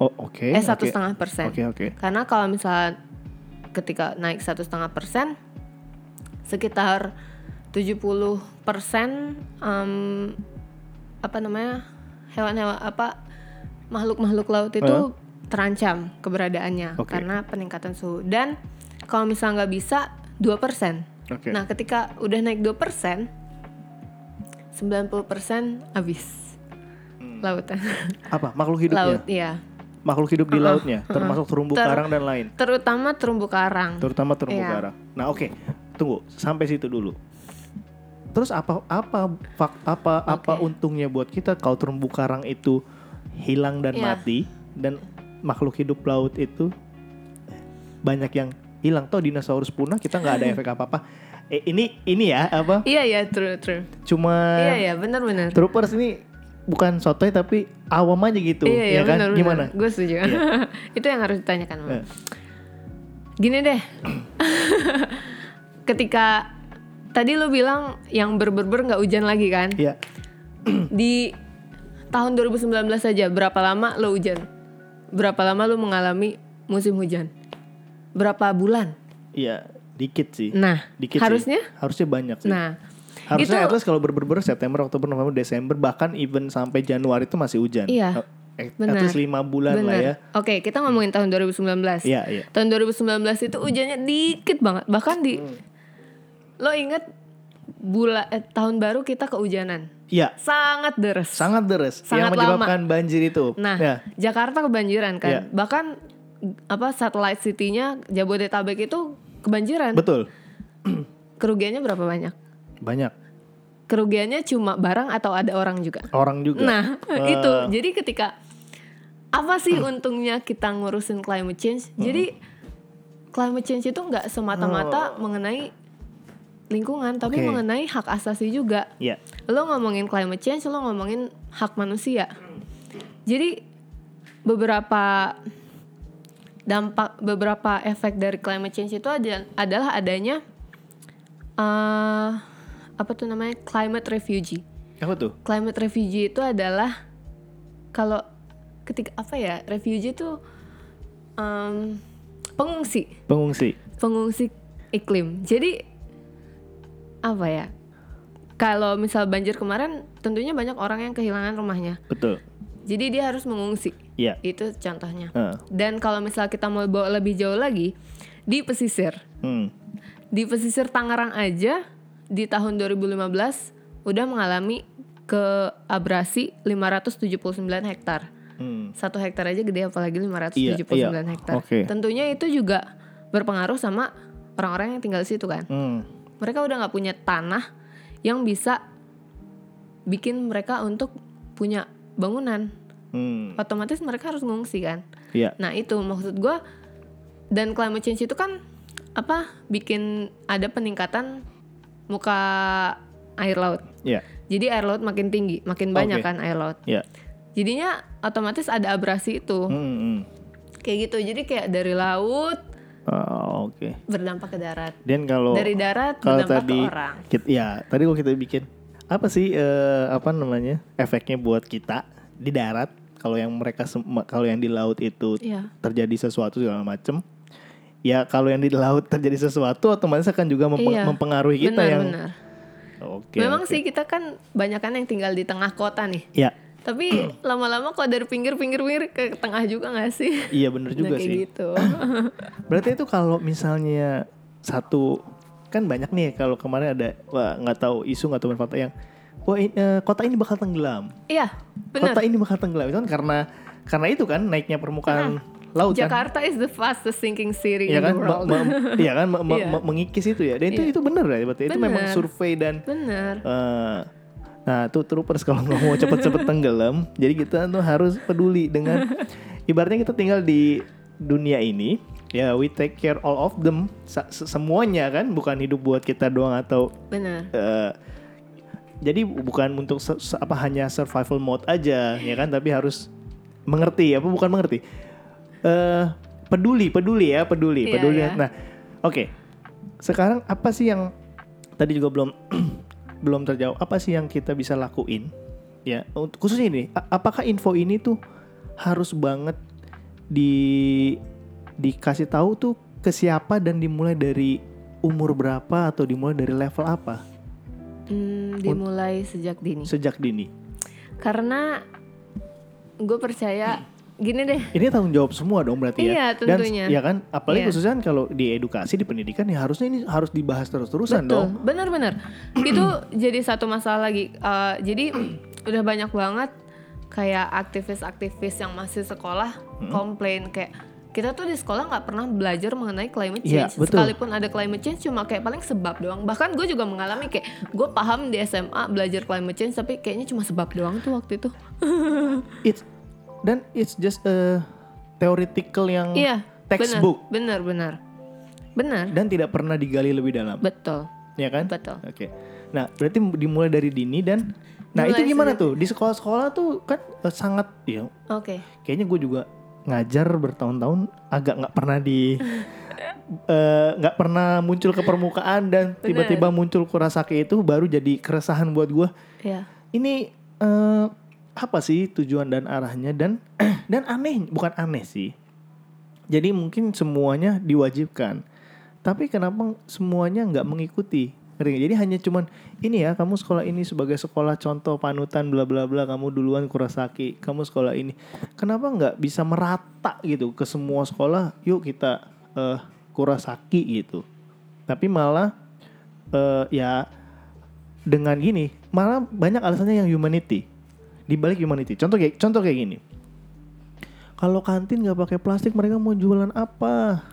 Oh oke. eh satu setengah persen Oke oke. karena kalau misalnya ketika naik satu setengah persen sekitar 70 persen apa namanya hewan-hewan apa makhluk-makhluk laut itu terancam keberadaannya Oke. karena peningkatan suhu dan kalau misalnya nggak bisa 2 persen Oke. nah ketika udah naik 2 persen 90 persen habis Hmm. lautan Apa makhluk hidupnya? laut iya Makhluk hidup di lautnya, termasuk terumbu Ter- karang dan lain. terutama terumbu karang Terutama terumbu Iya. karang. Nah oke, tunggu sampai situ dulu. Terus apa apa fak- apa apa Oke. untungnya buat kita kalau terumbu karang itu hilang dan Iya. mati dan makhluk hidup laut itu banyak yang hilang. Toh dinosaurus punah kita nggak ada efek apa apa. Eh, ini ini ya apa? Iya ya true true. Cuma Iya ya benar-benar. troopers ini bukan sotoy tapi awam aja gitu, Iya ya ya kan? benar. Gimana? Gue setuju. Itu yang harus ditanyakan. Eh. Gini deh. Ketika tadi lu bilang yang ber-ber-ber nggak hujan lagi kan? Iya. Di tahun 2019 saja berapa lama lo hujan? Berapa lama lu mengalami musim hujan? Berapa bulan? Iya, dikit sih. Nah, Dikit sih. harusnya harusnya banyak sih. nah harusnya itu- at kalau berber September, Oktober, November, Desember bahkan even sampai Januari itu masih hujan. Iya, Eh, At benar. least 5 bulan lah ya. Oke, kita ngomongin tahun 2019. Iya, iya. Tahun 2019 itu hujannya dikit banget. Bahkan di Hmm. lo inget bulan eh, tahun baru kita kehujanan. Iya, Sangat deres. sangat deres yang Sangat menyebabkan banjir itu. Nah, ya. Jakarta kebanjiran kan. Iya. Bahkan apa satellite city-nya Jabodetabek itu kebanjiran. betul. Kerugiannya berapa banyak? Banyak Kerugiannya cuma barang atau ada orang juga? orang juga. Nah, Eh. itu. Jadi ketika apa sih untungnya kita ngurusin climate change? Jadi climate change itu nggak semata-mata mengenai lingkungan, tapi Oke. mengenai hak asasi juga. Ya. Lo ngomongin climate change, lo ngomongin hak manusia. Jadi beberapa dampak beberapa efek dari climate change itu ada, adalah adanya eh apa tuh namanya climate refugee. Apa tuh? Climate refugee itu adalah kalau ketika apa ya refugee itu em, pengungsi Pengungsi. pengungsi iklim. Jadi apa ya? Kalau misal banjir kemarin, tentunya banyak orang yang kehilangan rumahnya. Betul. Jadi dia harus mengungsi. Iya. Itu contohnya. Heeh. Dan kalau misal kita mau bawa lebih jauh lagi, di pesisir. Hmm. Di pesisir Tangerang aja di tahun 2015 udah mengalami keabrasi 579 hektar. Hmm. Satu hektar aja gede apalagi 579 Iya, iya. hektar. Oke. Tentunya itu juga berpengaruh sama orang-orang yang tinggal di situ kan. Hmm. Mereka udah nggak punya tanah yang bisa bikin mereka untuk punya bangunan. Hmm. Otomatis mereka harus mengungsi kan. Iya. Nah itu maksud gue dan climate change itu kan apa bikin ada peningkatan muka air laut. Iya. Jadi air laut makin tinggi, makin banyak Oke. kan air laut. Iya. Jadinya otomatis ada abrasi itu. Hmm, hmm. Kayak gitu. Jadi kayak dari laut Oh, oke. berdampak ke darat. Dan kalau Dari darat kalau berdampak tadi ke orang. kita, ya tadi kalau kita bikin apa sih eh, apa namanya efeknya buat kita di darat kalau yang mereka kalau yang di laut itu Iya. terjadi sesuatu segala macem ya kalau yang di laut terjadi sesuatu otomatis akan juga mempe- Iya. mempengaruhi kita benar, yang benar. oke Memang oke. sih kita kan banyak kan yang tinggal di tengah kota nih. ya Tapi lama-lama kok dari pinggir-pinggir-pinggir ke tengah juga gak sih? iya bener juga Nah, kayak sih gitu. berarti itu kalau misalnya satu kan banyak nih kalau kemarin ada wah nggak tahu isu nggak tahu fakta yang wah i- eh, kota ini bakal tenggelam Iya, benar. kota ini bakal tenggelam itu kan karena karena itu kan naiknya permukaan laut kan Jakarta is the fastest sinking city in kan, the world. iya kan, me- me- Iya. me- mengikis itu ya. Dan itu Iya. itu benar ya, berarti itu memang survei dan Bener. eh, nah tuh troopers kalau nggak mau cepet-cepet tenggelam, jadi kita tuh harus peduli dengan ibaratnya kita tinggal di dunia ini, ya we take care all of them, Sa- semuanya kan, bukan hidup buat kita doang atau Bener. eh, jadi bukan untuk apa hanya survival mode aja ya kan? Tapi harus mengerti apa bukan mengerti. Eh peduli peduli ya peduli Iya, peduli. iya. nah oke. Sekarang apa sih yang tadi juga belum belum terjawab apa sih yang kita bisa lakuin? Ya khususnya ini apakah info ini tuh harus banget di dikasih tahu tuh ke siapa dan dimulai dari umur berapa atau dimulai dari level apa Hmm, dimulai sejak dini. sejak dini. Karena gue percaya gini deh. Ini tanggung jawab semua dong berarti Iya, ya. Dan tentunya. ya kan, apalagi Iya. khususnya kalau di edukasi di pendidikan ya harusnya ini harus dibahas terus-terusan Betul, dong. benar-benar. itu jadi satu masalah lagi. Eh, jadi udah banyak banget kayak aktivis-aktivis yang masih sekolah komplain kayak kita tuh di sekolah nggak pernah belajar mengenai climate Iya, change. betul. Sekalipun ada climate change cuma kayak paling sebab doang. Bahkan gue juga mengalami kayak gue paham di SMA belajar climate change tapi kayaknya cuma sebab doang tuh waktu itu. It's dan it's just a theoretical yang Iya, textbook benar, benar, dan tidak pernah digali lebih dalam, betul, ya kan? betul. Oke. Nah, berarti dimulai dari dini dan nah Dimulai itu gimana sejak- tuh? Di sekolah-sekolah tuh kan eh, sangat ya Oke, kayaknya gue juga ngajar bertahun-tahun agak nggak pernah di eh, nggak pernah muncul ke permukaan dan tiba-tiba muncul kurasaki itu baru jadi keresahan buat gue ya, ini eh, apa sih tujuan dan arahnya dan dan aneh bukan aneh sih. Jadi mungkin semuanya diwajibkan. Tapi kenapa semuanya nggak mengikuti Jadi hanya cuman ini ya kamu sekolah ini sebagai sekolah contoh panutan bla bla bla kamu duluan kurasaki kamu sekolah ini. Kenapa nggak bisa merata gitu ke semua sekolah yuk kita eh, kurasaki gitu. Tapi malah eh, ya dengan gini malah banyak alasannya yang humanity. Di balik humanity. Contoh kayak contoh kayak gini. Kalau kantin nggak pakai plastik mereka mau jualan apa?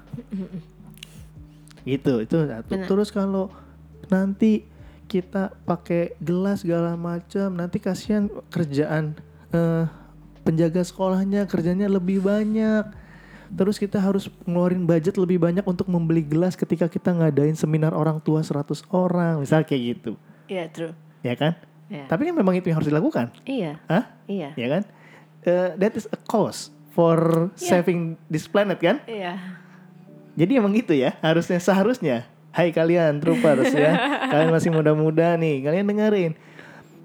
Gitu itu satu. Benar. terus kalau nanti kita pakai gelas segala macam nanti kasihan kerjaan eh, penjaga sekolahnya kerjanya lebih banyak terus kita harus ngeluarin budget lebih banyak untuk membeli gelas ketika kita ngadain seminar orang tua 100 orang, misal kayak gitu. Iya, true. Ya kan? Iya. Tapi kan memang itu yang harus dilakukan. Iya. Hah? Iya. Ya kan? Eh, that is a cost for saving this planet kan? Iya. Jadi emang gitu ya, harusnya seharusnya. Hai kalian troopers ya, kalian masih muda-muda nih, kalian dengerin.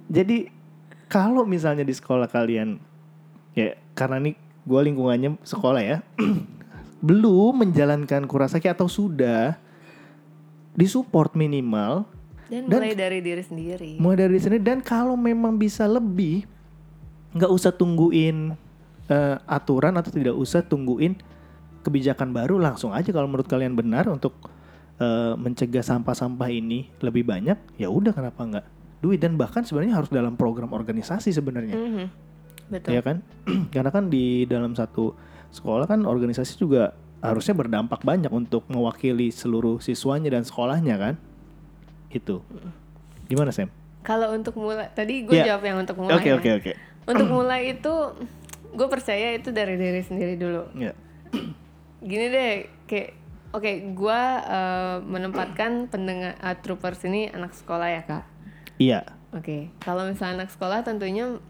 Jadi kalau misalnya di sekolah kalian, ya karena nih gue lingkungannya sekolah ya, belum menjalankan kurasaki atau sudah disupport minimal, Dan, Dan- mulai dari diri sendiri. mulai dari sini dan kalau memang bisa lebih, nggak usah tungguin eh, aturan atau tidak usah tungguin kebijakan baru langsung aja kalau menurut kalian benar untuk eh, mencegah sampah-sampah ini lebih banyak ya udah kenapa nggak duit dan bahkan sebenarnya harus dalam program organisasi sebenarnya Mhm. Betul. ya kan karena kan di dalam satu sekolah kan organisasi juga harusnya berdampak banyak untuk mewakili seluruh siswanya dan sekolahnya kan itu gimana Sam? Kalau untuk mulai, tadi gue Iya. jawab yang untuk mulai. Oke ya. oke oke Untuk mulai itu, gue percaya itu dari diri sendiri dulu. ya Gini deh, kayak oke, gue eh, menempatkan pendengar eh, troopers ini anak sekolah ya kak. iya Oke, kalau misalnya anak sekolah tentunya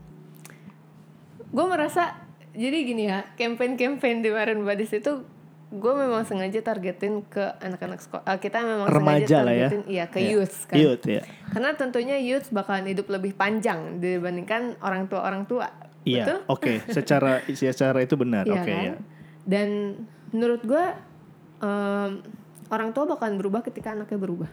gue merasa jadi gini ya, campaign-campaign di Marin Badis itu gue memang sengaja targetin ke anak-anak sekolah. eh, kita memang Remaja sengaja lah ya. targetin iya ke Iya. youth kan. Youth, ya. Karena tentunya youth bakalan hidup lebih panjang dibandingkan orang tua orang tua. Iya, Betul? oke. Secara secara itu benar. Iya Oke kan? ya. Dan menurut gue em, orang tua bakalan berubah ketika anaknya berubah.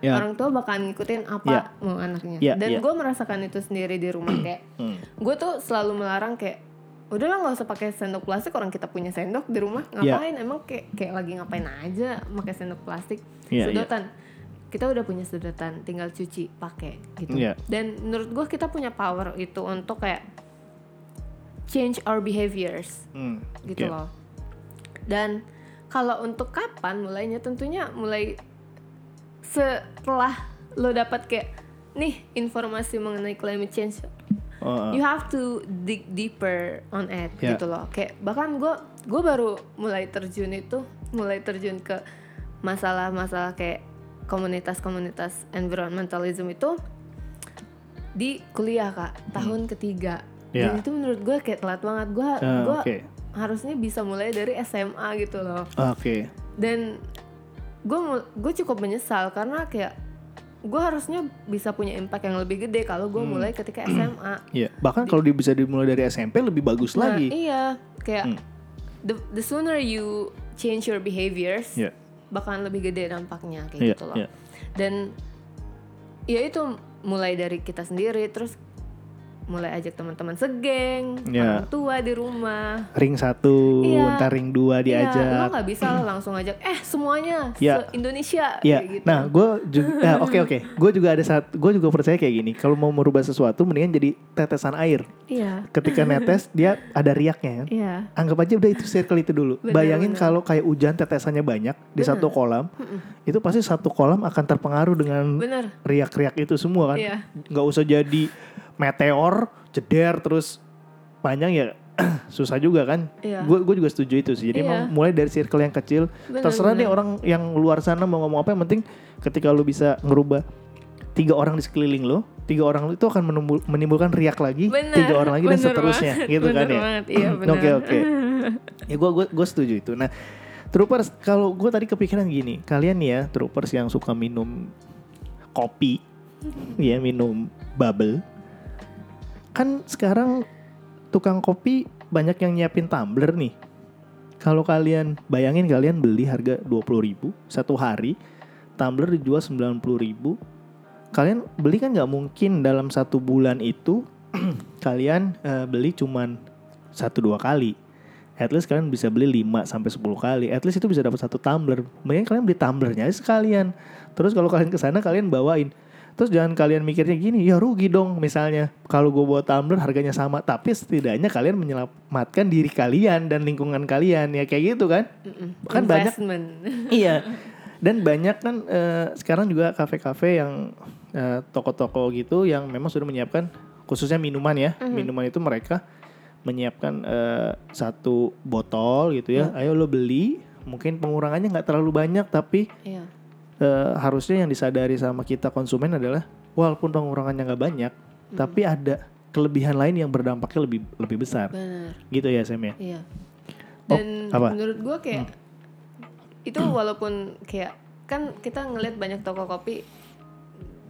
Ya. Orang tua bakalan ngikutin apa Iya. mau anaknya. Iya, Dan iya. gue merasakan itu sendiri di rumah kayak Hmm. gue tuh selalu melarang kayak udahlah nggak usah pakai sendok plastik orang kita punya sendok di rumah Iya. ngapain emang kayak kayak lagi ngapain aja pakai sendok plastik Iya, sedotan kita udah punya sedotan tinggal cuci pakai gitu Iya. dan menurut gue kita punya power itu untuk kayak change our behaviors Hmm, gitu oke. loh dan kalau untuk kapan mulainya? Tentunya mulai setelah lo dapat kayak nih informasi mengenai climate change. Oh, you have to dig deeper on it Ya. gitu loh. Kayak bahkan gue gue baru mulai terjun itu mulai terjun ke masalah-masalah kayak komunitas-komunitas environmentalism itu di kuliah kak tahun ketiga. Ya. dan itu menurut gue kayak telat banget. Gue Ah, gue oke. Harusnya bisa mulai dari SMA gitu loh Oke. dan gue gue cukup menyesal karena kayak gue harusnya bisa punya impact yang lebih gede kalau gue mulai ketika SMA Iya. Bahkan kalau bisa dimulai dari SMP lebih bagus Nah, lagi. iya, kayak Hmm. the the sooner you change your behaviors, Iya. bakalan lebih gede dampaknya kayak Iya, gitu loh. iya. Dan ya itu mulai dari kita sendiri, terus mulai ajak teman-teman segeng, orang tua di rumah. Ring satu, Iya. ntar ring dua Iya, lo diajak. nggak bisa langsung ajak, eh semuanya Iya. se Indonesia Iya, kayak gitu. nah gue juga, nah, oke oke, gue juga ada saat, gue juga percaya kayak gini. Kalau mau merubah sesuatu, mendingan jadi tetesan air. Iya, Ketika netes, dia ada riaknya kan. iya, Anggap aja udah itu circle itu dulu. Bener, Bayangin kalau kayak hujan tetesannya banyak di satu kolam, itu pasti satu kolam akan terpengaruh dengan riak-riak itu semua kan. Iya. Nggak usah jadi meteor, jeder terus panjang ya susah juga kan. Iya. Gue gue juga setuju itu sih. Jadi Iya. mulai dari circle yang kecil. Bener, terserah bener. orang yang luar sana mau ngomong apa yang penting ketika lu bisa ngerubah tiga orang di sekeliling lo, tiga orang itu akan menimbul- menimbulkan riak lagi, Bener, tiga orang lagi dan seterusnya, banget, gitu kan bener ya. banget, iya, bener. Oke oke. ya gue gue gue setuju itu. Nah, troopers kalau gue tadi kepikiran gini, kalian nih ya troopers yang suka minum kopi, ya minum bubble, kan sekarang tukang kopi banyak yang nyiapin tumbler nih. Kalau kalian bayangin kalian beli harga 20.000 ribu satu hari, tumbler dijual 90.000 ribu. Kalian beli kan nggak mungkin dalam satu bulan itu kalian eh, beli cuman satu dua kali. At least kalian bisa beli 5 sampai 10 kali. At least itu bisa dapat satu tumbler. Mending kalian beli tumblernya sekalian. Terus kalau kalian ke sana kalian bawain. Terus jangan kalian mikirnya gini, ya rugi dong misalnya. Kalau gue bawa tumbler harganya sama, tapi setidaknya kalian menyelamatkan diri kalian dan lingkungan kalian ya kayak gitu kan? Mm-mm. Kan banyak iya. Dan banyak kan eh, sekarang juga kafe-kafe yang eh, toko-toko gitu yang memang sudah menyiapkan khususnya minuman ya. Minuman itu mereka menyiapkan eh, satu botol gitu ya. Ayo lo beli. Mungkin pengurangannya nggak terlalu banyak tapi Iya. Eh, harusnya yang disadari sama kita konsumen adalah walaupun pengurangannya nggak banyak, tapi ada kelebihan lain yang berdampaknya lebih lebih besar. Benar. Gitu ya Sam ya. Iya. Oh, Dan apa? Hmm. menurut gua kayak itu walaupun kayak kan kita ngelihat banyak toko kopi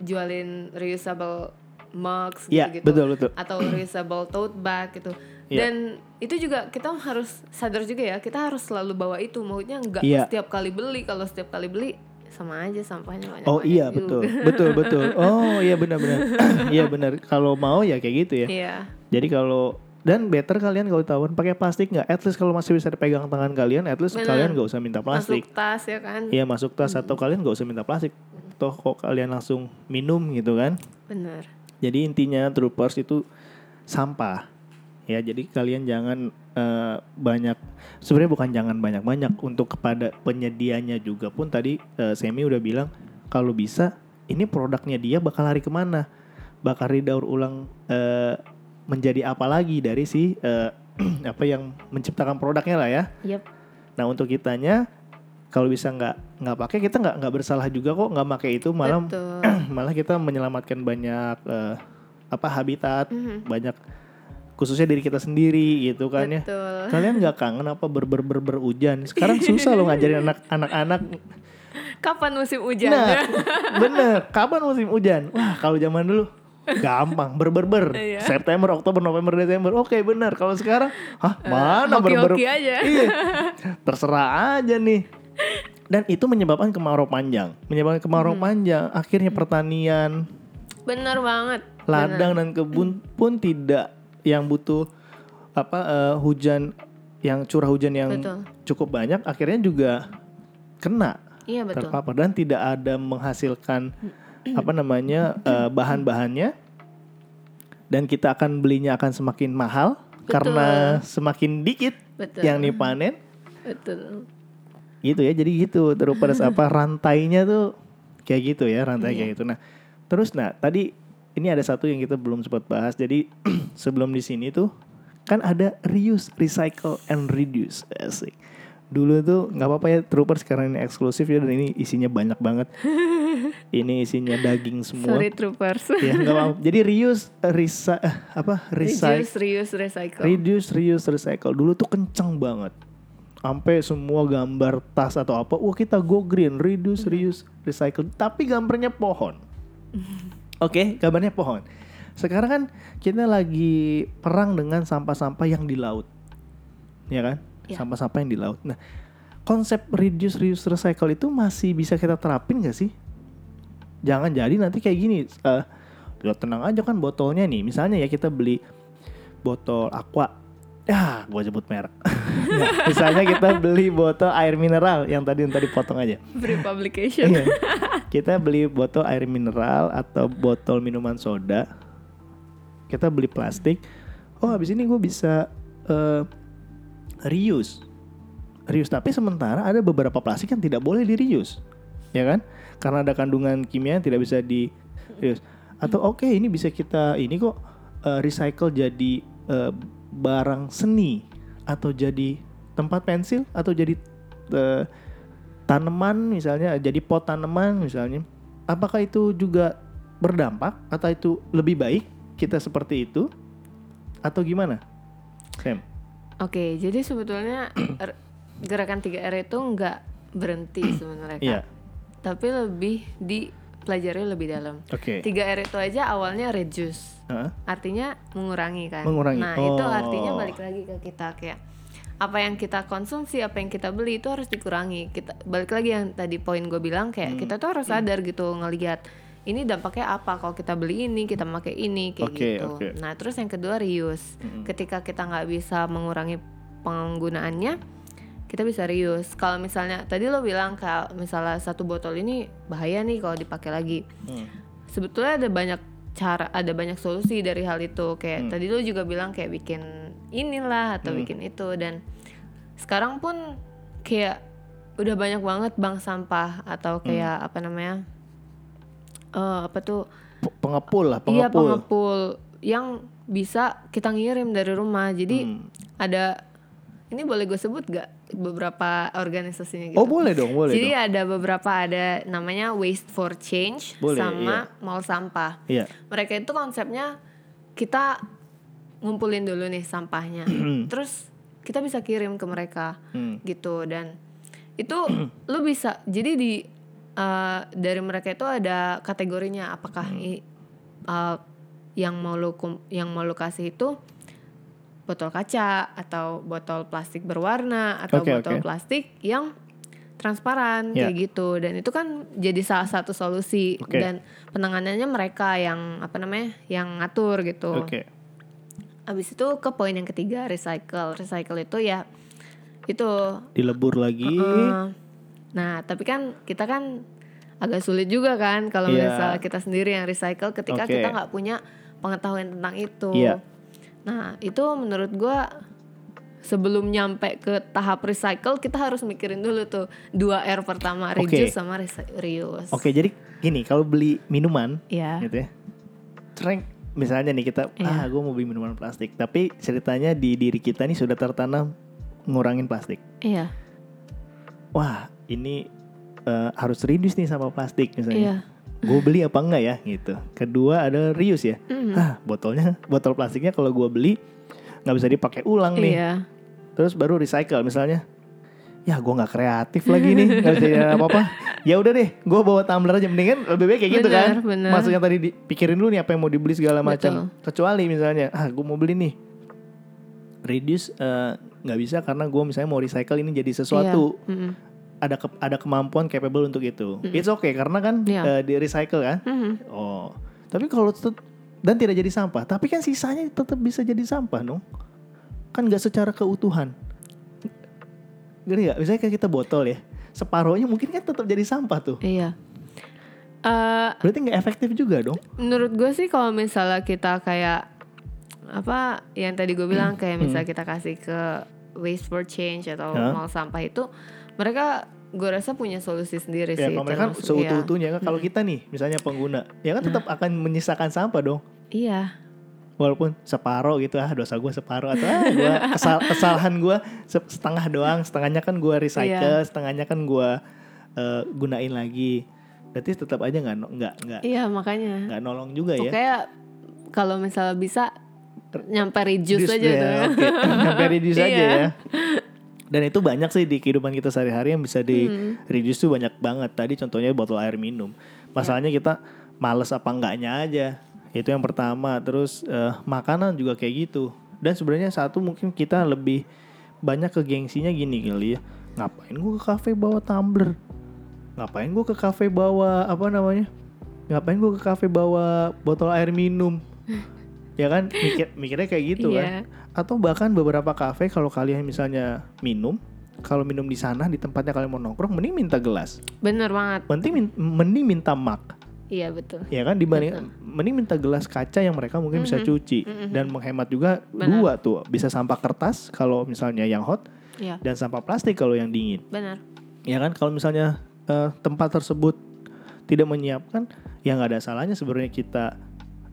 jualin reusable mugs Iya, gitu-gitu betul betul. atau reusable tote bag gitu. Iya. Dan itu juga kita harus sadar juga ya, kita harus selalu bawa itu. Maksudnya nggak Iya. setiap kali beli. Kalau setiap kali beli sama aja sampahnya banyak. Oh iya betul, betul betul. Oh iya benar-benar, iya benar. Kalau mau ya kayak gitu ya. Iya. Jadi kalau dan better kalian kalau tahuan pakai plastik nggak? At least kalau masih bisa dipegang tangan kalian, at least Bener. kalian nggak usah minta plastik. Masuk tas ya kan. Iya masuk tas atau kalian nggak usah minta plastik. Toh kok kalian langsung minum gitu kan? Bener. Jadi intinya troopers itu sampah. Ya, jadi kalian jangan eh, banyak sebenarnya bukan jangan banyak-banyak untuk kepada penyedianya juga pun tadi eh, Semi udah bilang kalau bisa ini produknya dia bakal lari ke mana? Bakal didaur ulang eh, menjadi apa lagi dari si eh, apa yang menciptakan produknya lah ya. Yep. Nah untuk kitanya kalau bisa nggak nggak pakai kita nggak nggak bersalah juga kok nggak pakai itu malah malah kita menyelamatkan banyak eh, apa habitat Mhm. banyak khususnya diri kita sendiri gitu kan ya. Betul. kalian nggak kangen apa ber ber ber berhujan sekarang susah loh ngajarin anak anak anak Kapan musim hujan? nah bener. Kapan musim hujan? Wah kalau zaman dulu gampang ber ber ber Iya. September Oktober November Desember. Oke bener. Kalau sekarang hah mana ber ber hoki-hoki aja. iya terserah aja nih. Dan itu menyebabkan kemarau panjang. Menyebabkan kemarau panjang. Akhirnya pertanian. Bener banget. ladang dan kebun pun tidak yang butuh apa eh, hujan yang curah hujan yang Betul. cukup banyak akhirnya juga kena Iya betul. terpapar dan tidak ada menghasilkan apa namanya eh, bahan-bahannya dan kita akan belinya akan semakin mahal karena semakin dikit Betul. yang dipanen Betul. gitu ya jadi gitu terus pada apa rantainya tuh kayak gitu ya rantai kayak gitu nah terus nah tadi ini ada satu yang kita belum sempat bahas jadi sebelum di sini tuh kan ada reuse recycle and reduce asik dulu tuh nggak apa-apa ya troopers karena ini eksklusif ya dan ini isinya banyak banget ini isinya daging semua Sorry troopers. ya nggak apa jadi reuse resa eh, apa recycle Reduce, reuse, recycle. Reduce, reuse, recycle. Dulu tuh kenceng banget. Sampai semua gambar tas atau apa, wah kita go green, reduce, reuse, recycle. Tapi gambarnya pohon. Oke, gambarnya pohon. Sekarang kan kita lagi perang dengan sampah-sampah yang di laut. Ya kan? Ya. Sampah-sampah yang di laut. Nah, konsep reduce, reuse, recycle itu masih bisa kita terapin gak sih? Jangan jadi nanti kayak gini. eh ya tenang aja kan botolnya nih. Misalnya ya kita beli botol aqua ya. Gua sebut merek. Ya, misalnya kita beli botol air mineral yang tadi yang tadi potong aja. Free publication. Iya. kita beli botol air mineral atau botol minuman soda. Kita beli plastik. Oh habis ini gue bisa eh, reuse. Reuse. Tapi sementara ada beberapa plastik yang tidak boleh di reuse. Ya kan? Karena ada kandungan kimia yang tidak bisa di reuse. Atau oke ini bisa kita ini kok eh, recycle jadi eh, barang seni atau jadi tempat pensil atau jadi eh, tanaman misalnya jadi pot tanaman misalnya apakah itu juga berdampak atau itu lebih baik kita seperti itu atau gimana Sam Oke, jadi sebetulnya er- gerakan 3R itu nggak berhenti sebenarnya. Iya. Tapi lebih dipelajari lebih dalam. oke 3R itu aja awalnya reduce. Heeh. Artinya mengurangi kan. Mengurangi. Nah, itu Oh. artinya balik lagi ke kita kayak apa yang kita konsumsi, apa yang kita beli itu harus dikurangi. Kita balik lagi yang tadi poin gue bilang kayak Hmm. kita tuh harus sadar gitu ngelihat ini dampaknya apa kalau kita beli ini, kita pakai ini kayak Oke, gitu. oke. Nah, terus yang kedua reuse. Ketika kita nggak bisa mengurangi penggunaannya, kita bisa reuse. Kalau misalnya tadi lo bilang kalau misalnya satu botol ini bahaya nih kalau dipakai lagi. Hmm. Sebetulnya ada banyak cara, ada banyak solusi dari hal itu. Hmm. Kayak tadi lo juga bilang kayak bikin inilah atau bikin itu dan sekarang pun kayak udah banyak banget bank sampah atau kayak apa namanya? eh apa tuh? Pengepul lah Iya pengepul pengepul yang bisa kita ngirim dari rumah. Jadi Hmm. ada ini boleh gue sebut gak beberapa organisasinya gitu? Oh boleh dong, boleh Jadi dong. ada beberapa ada namanya Waste for Change Boleh, sama Mall Sampah. Iya. Mereka itu konsepnya kita ngumpulin dulu nih sampahnya, terus kita bisa kirim ke mereka Hmm. gitu dan itu lu bisa jadi di eh, dari mereka itu ada kategorinya apakah Hmm. eh, yang mau lu yang mau lu kasih itu botol kaca atau botol plastik berwarna atau Oke, botol oke. plastik yang transparan Ya. kayak gitu dan itu kan jadi salah satu solusi Oke. dan penanganannya mereka yang apa namanya yang ngatur gitu. Oke. Habis itu ke poin yang ketiga recycle. Recycle itu ya itu Dilebur lagi. eh, nah, tapi kan kita kan agak sulit juga kan kalau Iya. misalnya kita sendiri yang recycle ketika Oke. kita nggak punya pengetahuan tentang itu. Iya. Nah, itu menurut gua sebelum nyampe ke tahap recycle kita harus mikirin dulu tuh dua R pertama reduce sama resi- reuse. Oke, jadi gini, kalau beli minuman Iya. gitu ya. Cereng misalnya nih kita Iya. ah gue mau beli minuman plastik, tapi ceritanya di diri kita nih sudah tertanam ngurangin plastik. Iya. Wah, ini eh, harus reduce nih sama plastik Iya. Gue beli apa enggak ya gitu. Kedua ada reuse ya. Mhm. Ah, botolnya botol plastiknya kalau gue beli nggak bisa dipakai ulang nih. Iya. Terus baru recycle misalnya. Ya gue nggak kreatif lagi nih nggak bisa jadi apa-apa. Ya udah deh, gue bawa tumbler aja mendingan lebih baik kayak gitu Bener, kan. bener. Maksudnya tadi dipikirin dulu nih apa yang mau dibeli segala macam. Kecuali misalnya, ah gue mau beli nih reduce eh, nggak bisa karena gue misalnya mau recycle ini jadi sesuatu Iya. Mhm. Ada ke- ada kemampuan capable untuk itu. It's okay karena kan Iya. eh, di recycle kan. Mhm. Oh, tapi kalau tet- dan tidak jadi sampah, tapi kan sisanya tetap bisa jadi sampah dong. Kan nggak secara keutuhan. Gini nggak? Misalnya kayak kita botol ya, separohnya mungkin kan tetap jadi sampah tuh. Iya. Eh, Berarti nggak efektif juga dong. menurut gue sih kalau misalnya kita kayak apa yang tadi gue bilang kayak misalnya kita kasih ke waste for change atau Hmm. Ya. mall sampah itu mereka gue rasa punya solusi sendiri Ya sih kalau mereka seutuh-utuhnya kan kalau kita nih misalnya pengguna, ya kan tetap akan menyisakan sampah dong. iya Walaupun separoh gitu ah dosa gue separoh atau ah gua kesal- kesalahan gue se- setengah doang, setengahnya kan gue recycle, Iya. setengahnya kan gue eh, gunain lagi. Berarti tetap aja nggak nggak nggak iya makanya nggak nolong juga ya. pokoknya kalau misalnya bisa nyampe reduce Reduce aja ya, tuh oke. Sampai reduce aja ya. Dan itu banyak sih di kehidupan kita sehari-hari yang bisa di Hmm. reduce tuh banyak banget. Tadi contohnya botol air minum. Masalahnya kita males apa enggaknya aja. Itu yang pertama. Terus eh, makanan juga kayak gitu. Dan sebenarnya satu mungkin kita lebih banyak ke gengsinya gini kali ya. Ngapain gue ke kafe bawa tumbler? Ngapain gue ke kafe bawa apa namanya? Ngapain gue ke kafe bawa botol air minum? ya kan mikir mikirnya kayak gitu kan Iya. Atau bahkan beberapa kafe kalau kalian misalnya minum. kalau minum di sana di tempatnya kalian mau nongkrong mending minta gelas. Bener banget. Mending min- mending minta mug. Iya betul. Ya kan? Dibanding mending minta gelas kaca yang mereka mungkin bisa cuci. Dan menghemat juga. Benar. dua tuh. Bisa sampah kertas kalau misalnya yang hot iya. dan sampah plastik kalau yang dingin. Benar. Ya kan? Kalau misalnya eh, tempat tersebut tidak menyiapkan ya nggak ada salahnya sebenarnya kita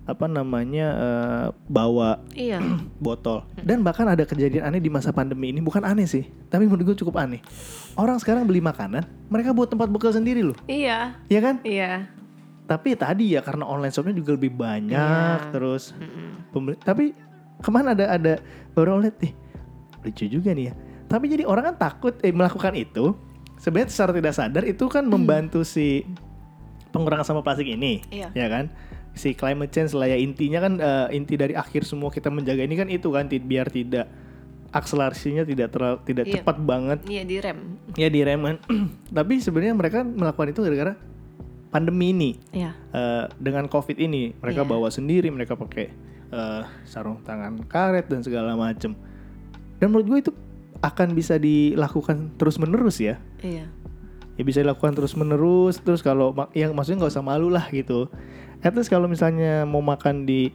apa namanya eh, bawa iya botol. Dan bahkan ada kejadian aneh di masa pandemi ini, bukan aneh sih, tapi menurut gue cukup aneh. Orang sekarang beli makanan, mereka buat tempat bekal sendiri loh, iya ya kan? iya Tapi tadi ya karena online shopnya juga lebih banyak, Iya. terus pembeli. Tapi ke mana ada ada baru lihat nih, lucu juga nih ya. Tapi jadi orang kan takut eh, melakukan itu. Sebenarnya secara tidak sadar itu kan membantu si pengurangan sampah plastik ini, Iya. ya kan? Si climate change lah ya. Intinya kan eh, inti dari akhir semua kita menjaga ini kan itu kan biar tidak akselerasinya tidak terlalu tidak Iya. cepat banget. Iya direm ya direm kan. Tapi sebenarnya mereka melakukan itu gara-gara pandemi ini. Iya. Eh, dengan covid ini mereka Iya. bawa sendiri mereka pakai eh, sarung tangan karet dan segala macem. Dan menurut gue itu akan bisa dilakukan terus menerus ya. Iya. Ya bisa dilakukan terus menerus terus kalau yang maksudnya nggak usah malu lah gitu at least kalau misalnya mau makan di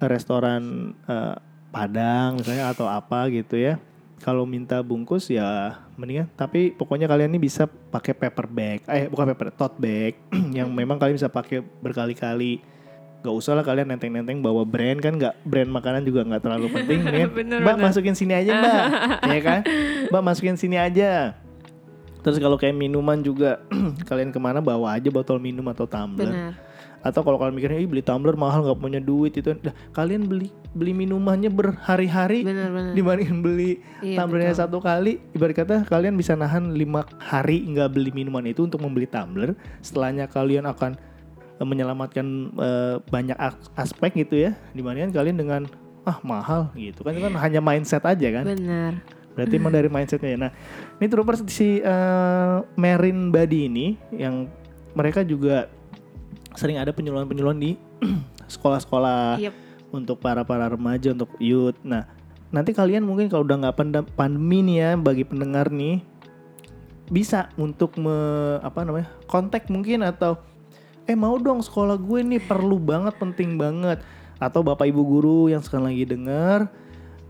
restoran eh, Padang misalnya atau apa gitu ya kalau minta bungkus ya mendingan tapi pokoknya kalian ini bisa pakai paper bag eh bukan paper tote bag yang memang kalian bisa pakai berkali-kali Gak usah lah kalian nenteng-nenteng bawa brand kan nggak brand makanan juga nggak terlalu penting nih. Bener, mbak bener. masukin sini aja mbak, ya kan? Mbak masukin sini aja. Terus kalau kayak minuman juga kalian ke mana bawa aja botol minum atau tumbler. Benar. Atau kalau kalian mikirnya Ih, beli tumbler mahal nggak punya duit itu, dah, kalian beli beli minumannya berhari-hari dibandingin beli Iya, tumblernya betul. satu kali. Ibarat kata kalian bisa nahan lima hari nggak beli minuman itu untuk membeli tumbler. Setelahnya kalian akan eh, menyelamatkan eh, banyak as- aspek gitu ya. Dibandingkan kalian dengan ah mahal gitu kan itu kan hanya mindset aja kan. Benar. Berarti emang dari mindsetnya ya. Nah, ini troopers si eh, Marine Body ini yang mereka juga sering ada penyuluhan-penyuluhan di sekolah-sekolah Yep. untuk para para remaja untuk youth. Nah, nanti kalian mungkin kalau udah nggak pandemi nih ya bagi pendengar nih bisa untuk me, apa namanya kontak mungkin atau eh mau dong sekolah gue nih perlu banget penting banget atau bapak ibu guru yang sekarang lagi dengar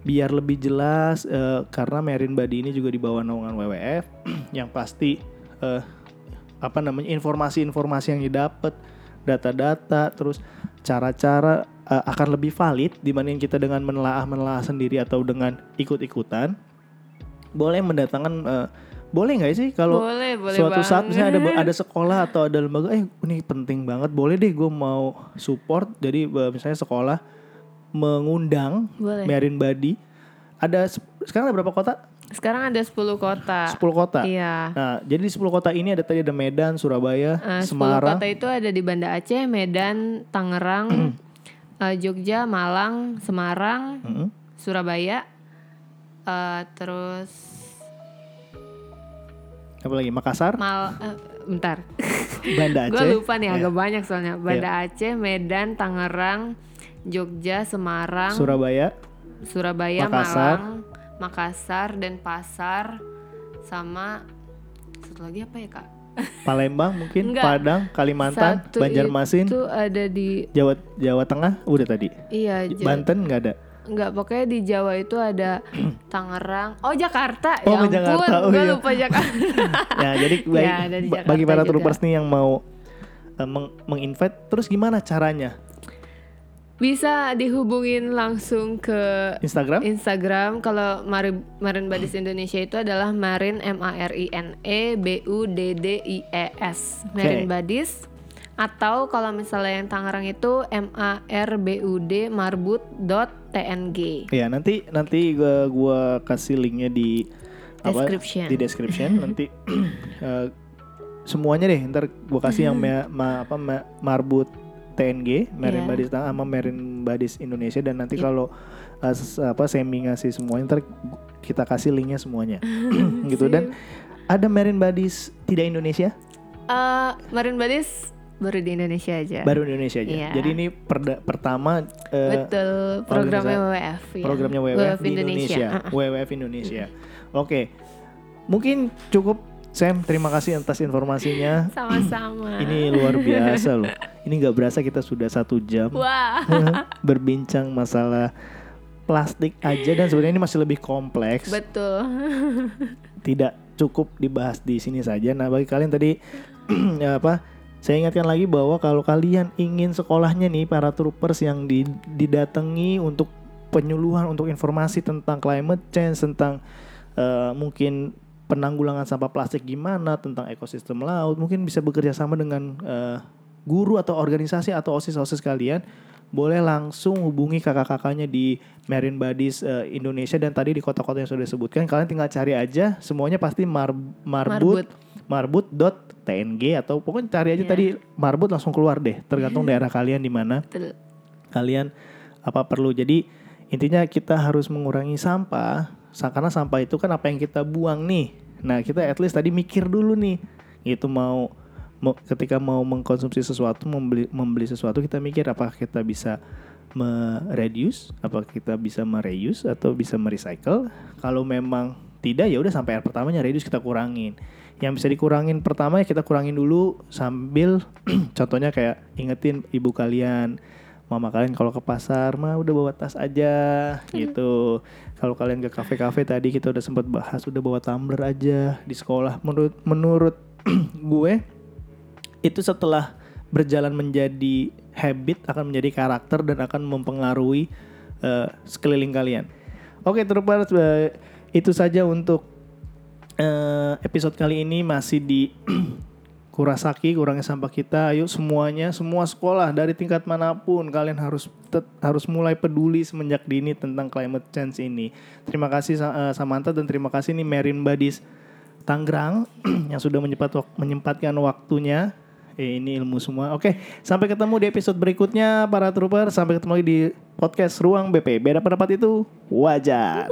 biar lebih jelas eh, karena Merin Badi ini juga di bawah naungan WWF yang pasti eh, apa namanya informasi-informasi yang didapat data-data terus cara-cara eh, akan lebih valid dibanding kita dengan menelaah-menelaah sendiri atau dengan ikut-ikutan boleh mendatangkan eh, boleh nggak sih kalau boleh, boleh suatu banget. saat misalnya ada ada sekolah atau ada lembaga eh ini penting banget boleh deh gue mau support jadi misalnya sekolah mengundang Boleh. Badi ada sekarang ada berapa kota Sekarang ada 10 kota. 10 kota Iya. nah jadi di 10 kota ini ada tadi ada Medan Surabaya 10 Semarang kota itu ada di Banda Aceh, Medan, Tangerang, eh, Jogja, Malang, Semarang, Mm-mm. Surabaya, eh, terus apa lagi Makassar Mal, eh, bentar, Banda gue Aceh lupa nih Ya. agak banyak soalnya. Banda Aceh, Medan, Tangerang, Jogja, Semarang, Surabaya Surabaya, Makassar. Malang, Makassar, dan Pasar, sama satu lagi apa ya kak? Palembang mungkin Enggak. Padang Kalimantan Satu Banjarmasin itu ada di Jawa Jawa Tengah udah tadi iya Ja- Banten nggak ada Enggak, pokoknya di Jawa itu ada Tangerang. Oh, Jakarta. Oh, ya ampun, Jakarta. Oh, iya. lupa Jakarta. ya jadi bagi, Ya, bagi para troopers nih yang mau uh, meng- menginvite terus gimana caranya Bisa dihubungin langsung ke Instagram Instagram kalau Mari- Marin Badis Indonesia itu adalah Marin M A R I N E B U D D I E S. Marin Oke. Badis atau kalau misalnya yang Tangerang itu M A R B U D marbut dot TNG. ya nanti nanti gua, gua kasih linknya di apa Description. di description nanti uh, semuanya deh ntar gua kasih yang ma- ma- apa ma- marbut TNG Merin Iya. Badis sama Merin Badis Indonesia dan nanti Iya. kalau uh, apa semi ngasih semuanya ntar kita kasih linknya semuanya gitu dan ada Merin Badis tidak Indonesia Eh, Marin Badis baru di Indonesia aja. baru di Indonesia aja Iya. jadi ini perda- pertama uh, Betul, programnya WWF. ya. programnya WWF, di Indonesia, Ah, ah. WWF Indonesia. Oke, mungkin cukup Sam. Terima kasih atas informasinya. Sama-sama. Ini luar biasa loh. Ini nggak berasa kita sudah satu jam Wah. berbincang masalah plastik aja dan sebenarnya ini masih lebih kompleks. Betul. Tidak cukup dibahas di sini saja. Nah, bagi kalian tadi ya apa? Saya ingatkan lagi bahwa kalau kalian ingin sekolahnya nih para troopers yang di- didatangi untuk penyuluhan untuk informasi tentang climate change, tentang eh, mungkin penanggulangan sampah plastik gimana, tentang ekosistem laut, mungkin bisa bekerja sama dengan eh, guru atau organisasi atau osis-osis kalian. Boleh langsung hubungi kakak-kakaknya di Marine Buddies eh, Indonesia dan tadi di kota-kota yang sudah disebutkan kalian tinggal cari aja semuanya pasti mar- marbut Marbut. marbut.tng atau pokoknya cari aja Iya. tadi marbut langsung keluar deh tergantung daerah kalian di mana kalian apa perlu jadi intinya kita harus mengurangi sampah sa- karena sampah itu kan apa yang kita buang nih nah kita at least tadi mikir dulu nih. Itu mau ketika mau mengkonsumsi sesuatu membeli membeli sesuatu kita mikir apa kita bisa mereduce apa kita bisa mereuse atau bisa merecycle. Kalau memang tidak ya udah sampai yang pertamanya reduce kita kurangin. Yang bisa dikurangin pertama ya kita kurangin dulu sambil contohnya kayak ingetin ibu kalian mama kalian kalau ke pasar mah udah bawa tas aja gitu. Kalau kalian ke kafe-kafe tadi kita udah sempat bahas udah bawa tumbler aja di sekolah. Menurut menurut gue itu setelah berjalan menjadi habit, akan menjadi karakter dan akan mempengaruhi eh, sekeliling kalian. Oke, troopers, eh, itu saja untuk eh, episode kali ini masih di Kurasaki, kurangnya sampah kita. Ayo semuanya, semua sekolah dari tingkat mana pun kalian harus tet- harus mulai peduli semenjak dini tentang climate change ini. Terima kasih eh, Samantha dan terima kasih nih Merin Badis Tangerang yang sudah menyempat menyempatkan waktunya. Eh, ini ilmu semua. Oke, sampai ketemu di episode berikutnya para trooper. Sampai ketemu lagi di podcast Ruang BP. Beda pendapat itu wajar.